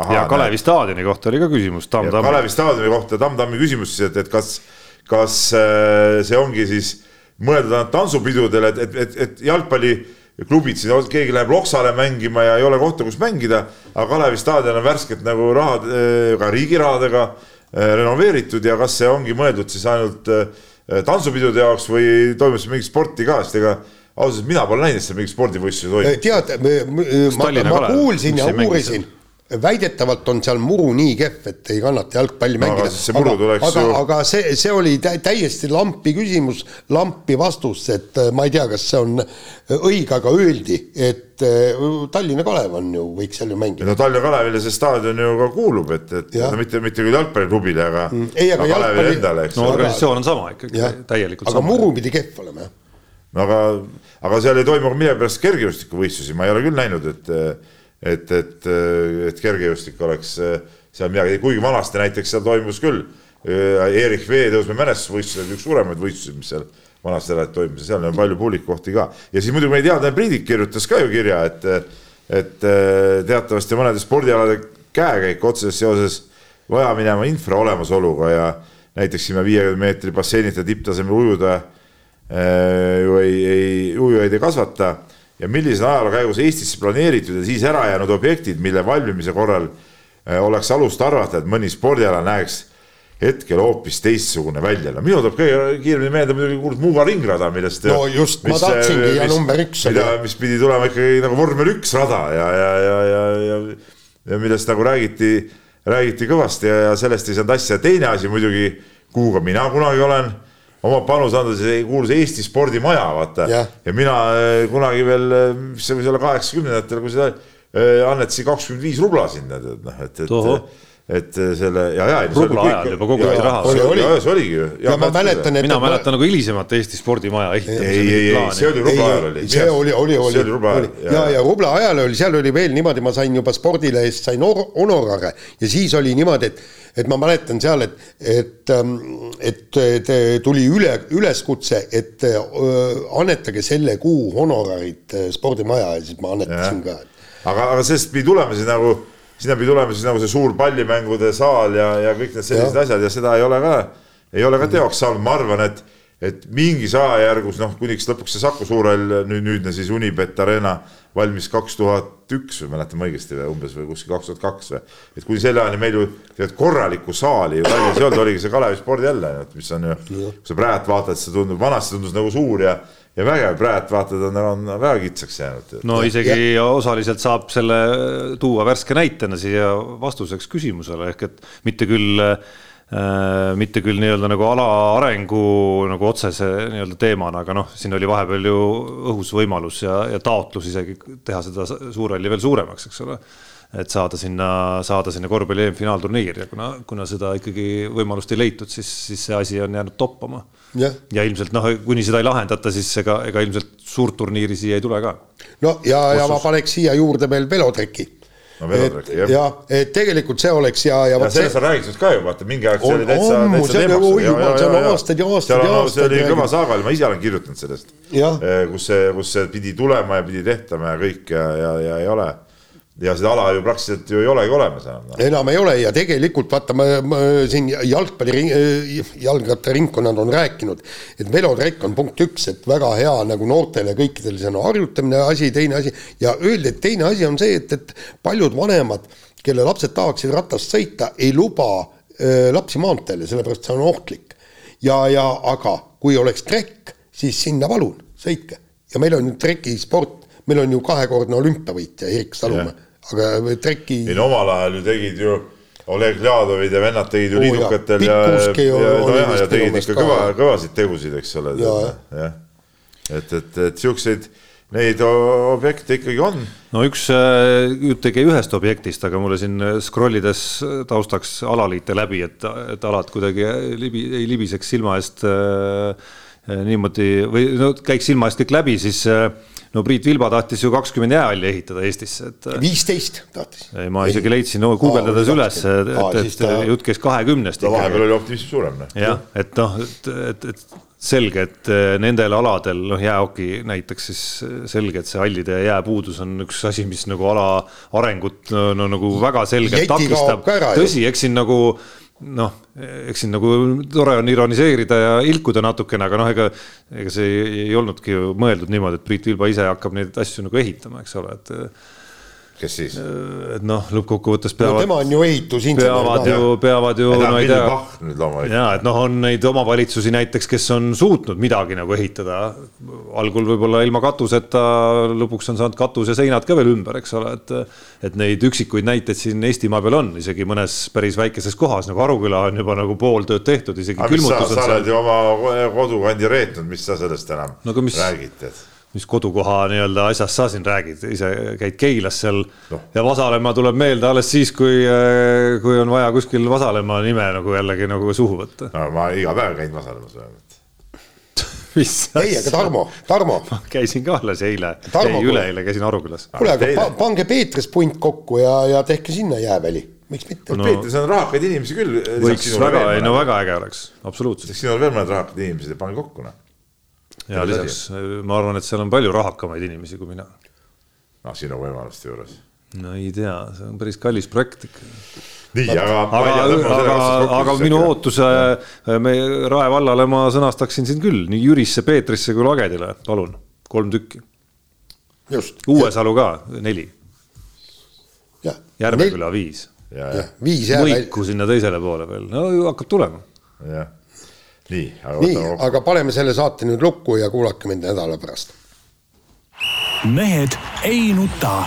Aha, ja Kalevi näe. staadioni kohta oli ka küsimus Tamm-Tammi. Kalevi staadioni kohta Tamm-Tammi küsimus siis, et, et kas, kas äh, see ongi siis mõeldud ainult tantsupidudele, et, et, et, et jalgpalliklubid siin, keegi läheb Loksale mängima ja ei ole kohta, kus mängida, aga Kalevi staadion on värskelt nagu rahad, äh, ka riigi rahadega äh, renoveeritud ja kas see ongi mõeldud siis ainult tantsupidude jaoks või toimub siin mingit sporti ka, sest ega ausalt, mina pole näinud, et seal mingit spordivõistlusi toimub. tead, ma, ma, ma kuulsin ja uurisin väidetavalt on seal muru nii kehv, et ei kannata jalgpalli no, mängida. aga, aga, ju... aga see, see oli täiesti lampi küsimus, lampi vastus, et äh, ma ei tea, kas see on õige, aga öeldi, et äh, Tallinna Kalev on ju, võiks seal ju mängida. no Tallinna Kalevile see staadion ju ka kuulub, et, et ja. no mitte, mitte küll jalgpalliklubile, aga mm,. ei, aga jalgpalli. endale, eks. no organisatsioon on sama ikkagi, täielikult aga sama. muru pidi kehv olema, jah. no aga, aga seal ei toimu millegipärast kergejõustikuvõistlusi, ma ei ole küll näinud, et et, et, et kergejõustik oleks äh, seal midagi, kuigi vanasti näiteks seal toimus küll. Äh, Erich Veetõusmäe mälestusvõistlused, üks suuremaid võistlusi, mis seal vanasti alati toimus ja seal on palju publikukohti ka. ja siis muidugi meie teadlane Priidik kirjutas ka ju kirja, et, et äh, teatavasti mõnede spordialade käekäik otseses seoses vaja minema infra olemasoluga ja näiteks siin viiekümne meetri basseinita tipptasemel ujuda ju ei, ei, ujujaid ei kasvata ja millised ajaloo käigus Eestisse planeeritud ja siis ära jäänud objektid, mille valmimise korral äh, oleks alust arvata, et mõni spordiala näeks hetkel hoopis teistsugune välja. no minul tuleb kõige kiiremini meelde muidugi kuulus Muuga ringrada, millest. no just, ma tahtsingi ja number üks. mida, mis pidi tulema ikkagi nagu vormel üks rada ja, ja, ja, ja, ja, ja millest nagu räägiti, räägiti kõvasti ja, ja sellest ei saanud asja. teine asi muidugi, kuhu ka mina kunagi olen oma panuse anda, see kuulus Eesti spordimaja, vaata yeah.. ja mina eh, kunagi veel, eh, mis see võis olla kaheksakümnendatel, kui seda eh, annetasin kakskümmend viis rubla sinna, tead noh, et, et et selle ja, ja. rubla ajal juba koguti raha. see oli, see oligi ju. ja ma mäletan, et. mina mäletan nagu hilisemat Eesti spordimaja ehitamise. ei, ei, ei, see oli rubla ajal oli. see oli, oli, oli. see oli ja, ja rubla ajal oli, seal oli veel niimoodi, ma sain juba spordile eest sain honorare ja siis oli niimoodi, et et ma mäletan seal, et, et, ähm, et, et tuli üle, üleskutse, et öö, annetage selle kuu honorarid äh, spordimaja ja siis ma annetasin ka. aga, aga sellest pidi tulema siis nagu, sinna pidi tulema siis nagu see suur pallimängude saal ja, ja kõik need sellised ja. asjad ja seda ei ole ka, ei ole ka teoks saanud, ma arvan, et et mingis ajajärgus, noh, kuniks lõpuks see Saku Suurhall, nüüd nüüdne siis Unibet Arena valmis kaks tuhat üks või mäletan ma õigesti või umbes või kuskil kaks tuhat kaks või. et kuni selle ajani meil ju tegelikult korralikku saali ju Tallinnas ei olnud, oligi see Kalevi spordihall, mis on ju, kui sa praegu vaatad, see tundub, vanasti tundus nagu suur ja ja vägev, praegu vaatad, on, on väga kitsaks jäänud. no isegi ja. osaliselt saab selle tuua värske näitena siia vastuseks küsimusele ehk et mitte küll Äh, mitte küll nii-öelda nagu ala arengu nagu otsese nii-öelda teemana, aga noh, siin oli vahepeal ju õhus võimalus ja, ja taotlus isegi teha seda suurhalli veel suuremaks, eks ole. et saada sinna, saada sinna korvpalli EM-finaalturniir ja kuna, kuna seda ikkagi võimalust ei leitud, siis, siis see asi on jäänud toppama. ja ilmselt noh, kuni seda ei lahendata, siis ega, ega ilmselt suurt turniiri siia ei tule ka. no ja, ja ma paneks siia juurde veel velotreki no velotrekk jah. jah, et tegelikult see oleks ja, ja. ja sellest on räägitud ka ju, vaata mingi aeg see oli täitsa, täitsa teemaks. see on aastaid ja aastaid ja aastaid. see oli kõva saaga oli, ma ise olen kirjutanud sellest. kus see, kus see pidi tulema ja pidi tehtama ja kõik ja, ja, ja ei ole ja seda ala ju praktiliselt ju ei olegi olemas enam no.. enam ei ole ja tegelikult vaata, ma, ma siin jalgpalli, jalgrattaringkonnad on rääkinud, et velotrekk on punkt üks, et väga hea nagu noortele kõikidele, see on harjutamine asi, teine asi. Ja öeldi, et teine asi on see, et, et paljud vanemad, kelle lapsed tahaksid ratast sõita, ei luba öö, lapsi maanteele, sellepärast see on ohtlik. ja, ja aga kui oleks trekk, siis sinna palun, sõitke. Ja meil on trekisport, meil on ju kahekordne olümpiavõitja Erik Salumäe aga treki. ei no omal ajal ju tegid ju Oleg Ljadovid ja vennad tegid ju liidukatel ja, ja, ja, no, ja, ja tegid ikka kõva, kõvasid tegusid, eks ole. jah, et, et, et siukseid neid objekte ikkagi on. no üks äh, jutt ei käi ühest objektist, aga mulle siin scroll ides taustaks alaliite läbi, et, et alad kuidagi libi, ei libiseks silma eest äh, niimoodi või no käiks silma eest kõik läbi, siis äh, no Priit Vilba tahtis ju kakskümmend jäähalli ehitada Eestisse, et. Äh, viisteist tahtis. ei, ma isegi leidsin no, guugeldades üles, et, et, et ta... jutt käis kahekümnest. vahepeal oli optimism suurem. Noh. jah, et noh, et, et, et selge, et nendel aladel, noh, jäähoki näiteks siis selge, et see hallide jääpuudus on üks asi, mis nagu ala arengut no, no nagu väga selgelt takistab. tõsi, eks siin nagu noh, eks siin nagu tore on ironiseerida ja ilkuda natukene, aga noh, ega, ega see ei, ei olnudki ju mõeldud niimoodi, et Priit Vilba ise hakkab neid asju nagu ehitama, eks ole, et kes siis? et noh, lõppkokkuvõttes peavad no,. tema on ju ehitusinsener. peavad ju, peavad ju. no ei tea. ja et noh, on neid omavalitsusi näiteks, kes on suutnud midagi nagu ehitada. algul võib-olla ilma katuseta, lõpuks on saanud katus ja seinad ka veel ümber, eks ole, et. et neid üksikuid näiteid siin Eestimaa peal on isegi mõnes päris väikeses kohas nagu Aruküla on juba nagu pool tööd tehtud, isegi. sa, sa oled ju oma kodukandi reetnud, mis sa sellest enam no, mis... räägid, et mis kodukoha nii-öelda asjast sa siin räägid, ise käid Keilas seal no. ja Vasalemma tuleb meelde alles siis, kui, äh, kui on vaja kuskil Vasalemma nime nagu jällegi nagu suhu võtta. no ma iga päev käin Vasalemmas vähemalt mis ei, aga Tarmo, Tarmo. ma käisin ka alles eile, ei üleeile käisin Arukülas. kuule, aga pa, pange Peetris punt kokku ja, ja tehke sinna jääväli, miks mitte no,. Peetris on rahakaid inimesi küll. võiks väga, ei no väga äge oleks, absoluutselt. siin on veel mõned rahakad inimesed ja pange kokku noh ja lisaks ma arvan, et seal on palju rahakamaid inimesi kui mina. noh, sinu võimaluste juures. no ei tea, see on päris kallis projekt ikka. nii, aga. aga, aga, aga minu ootuse me Rae vallale ma sõnastaksin siin küll nii Jürisse, Peetrisse kui Lagedile, palun, kolm tükki. Uuesalu ka neli. Järveküla viis. Mõiku sinna teisele poole veel, no hakkab tulema. jah nii, aga nii, aga paneme selle saate nüüd lukku ja kuulake mind nädala pärast. mehed ei nuta.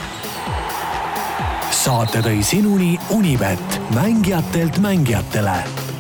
saate tõi sinuni Unibet, mängijatelt mängijatele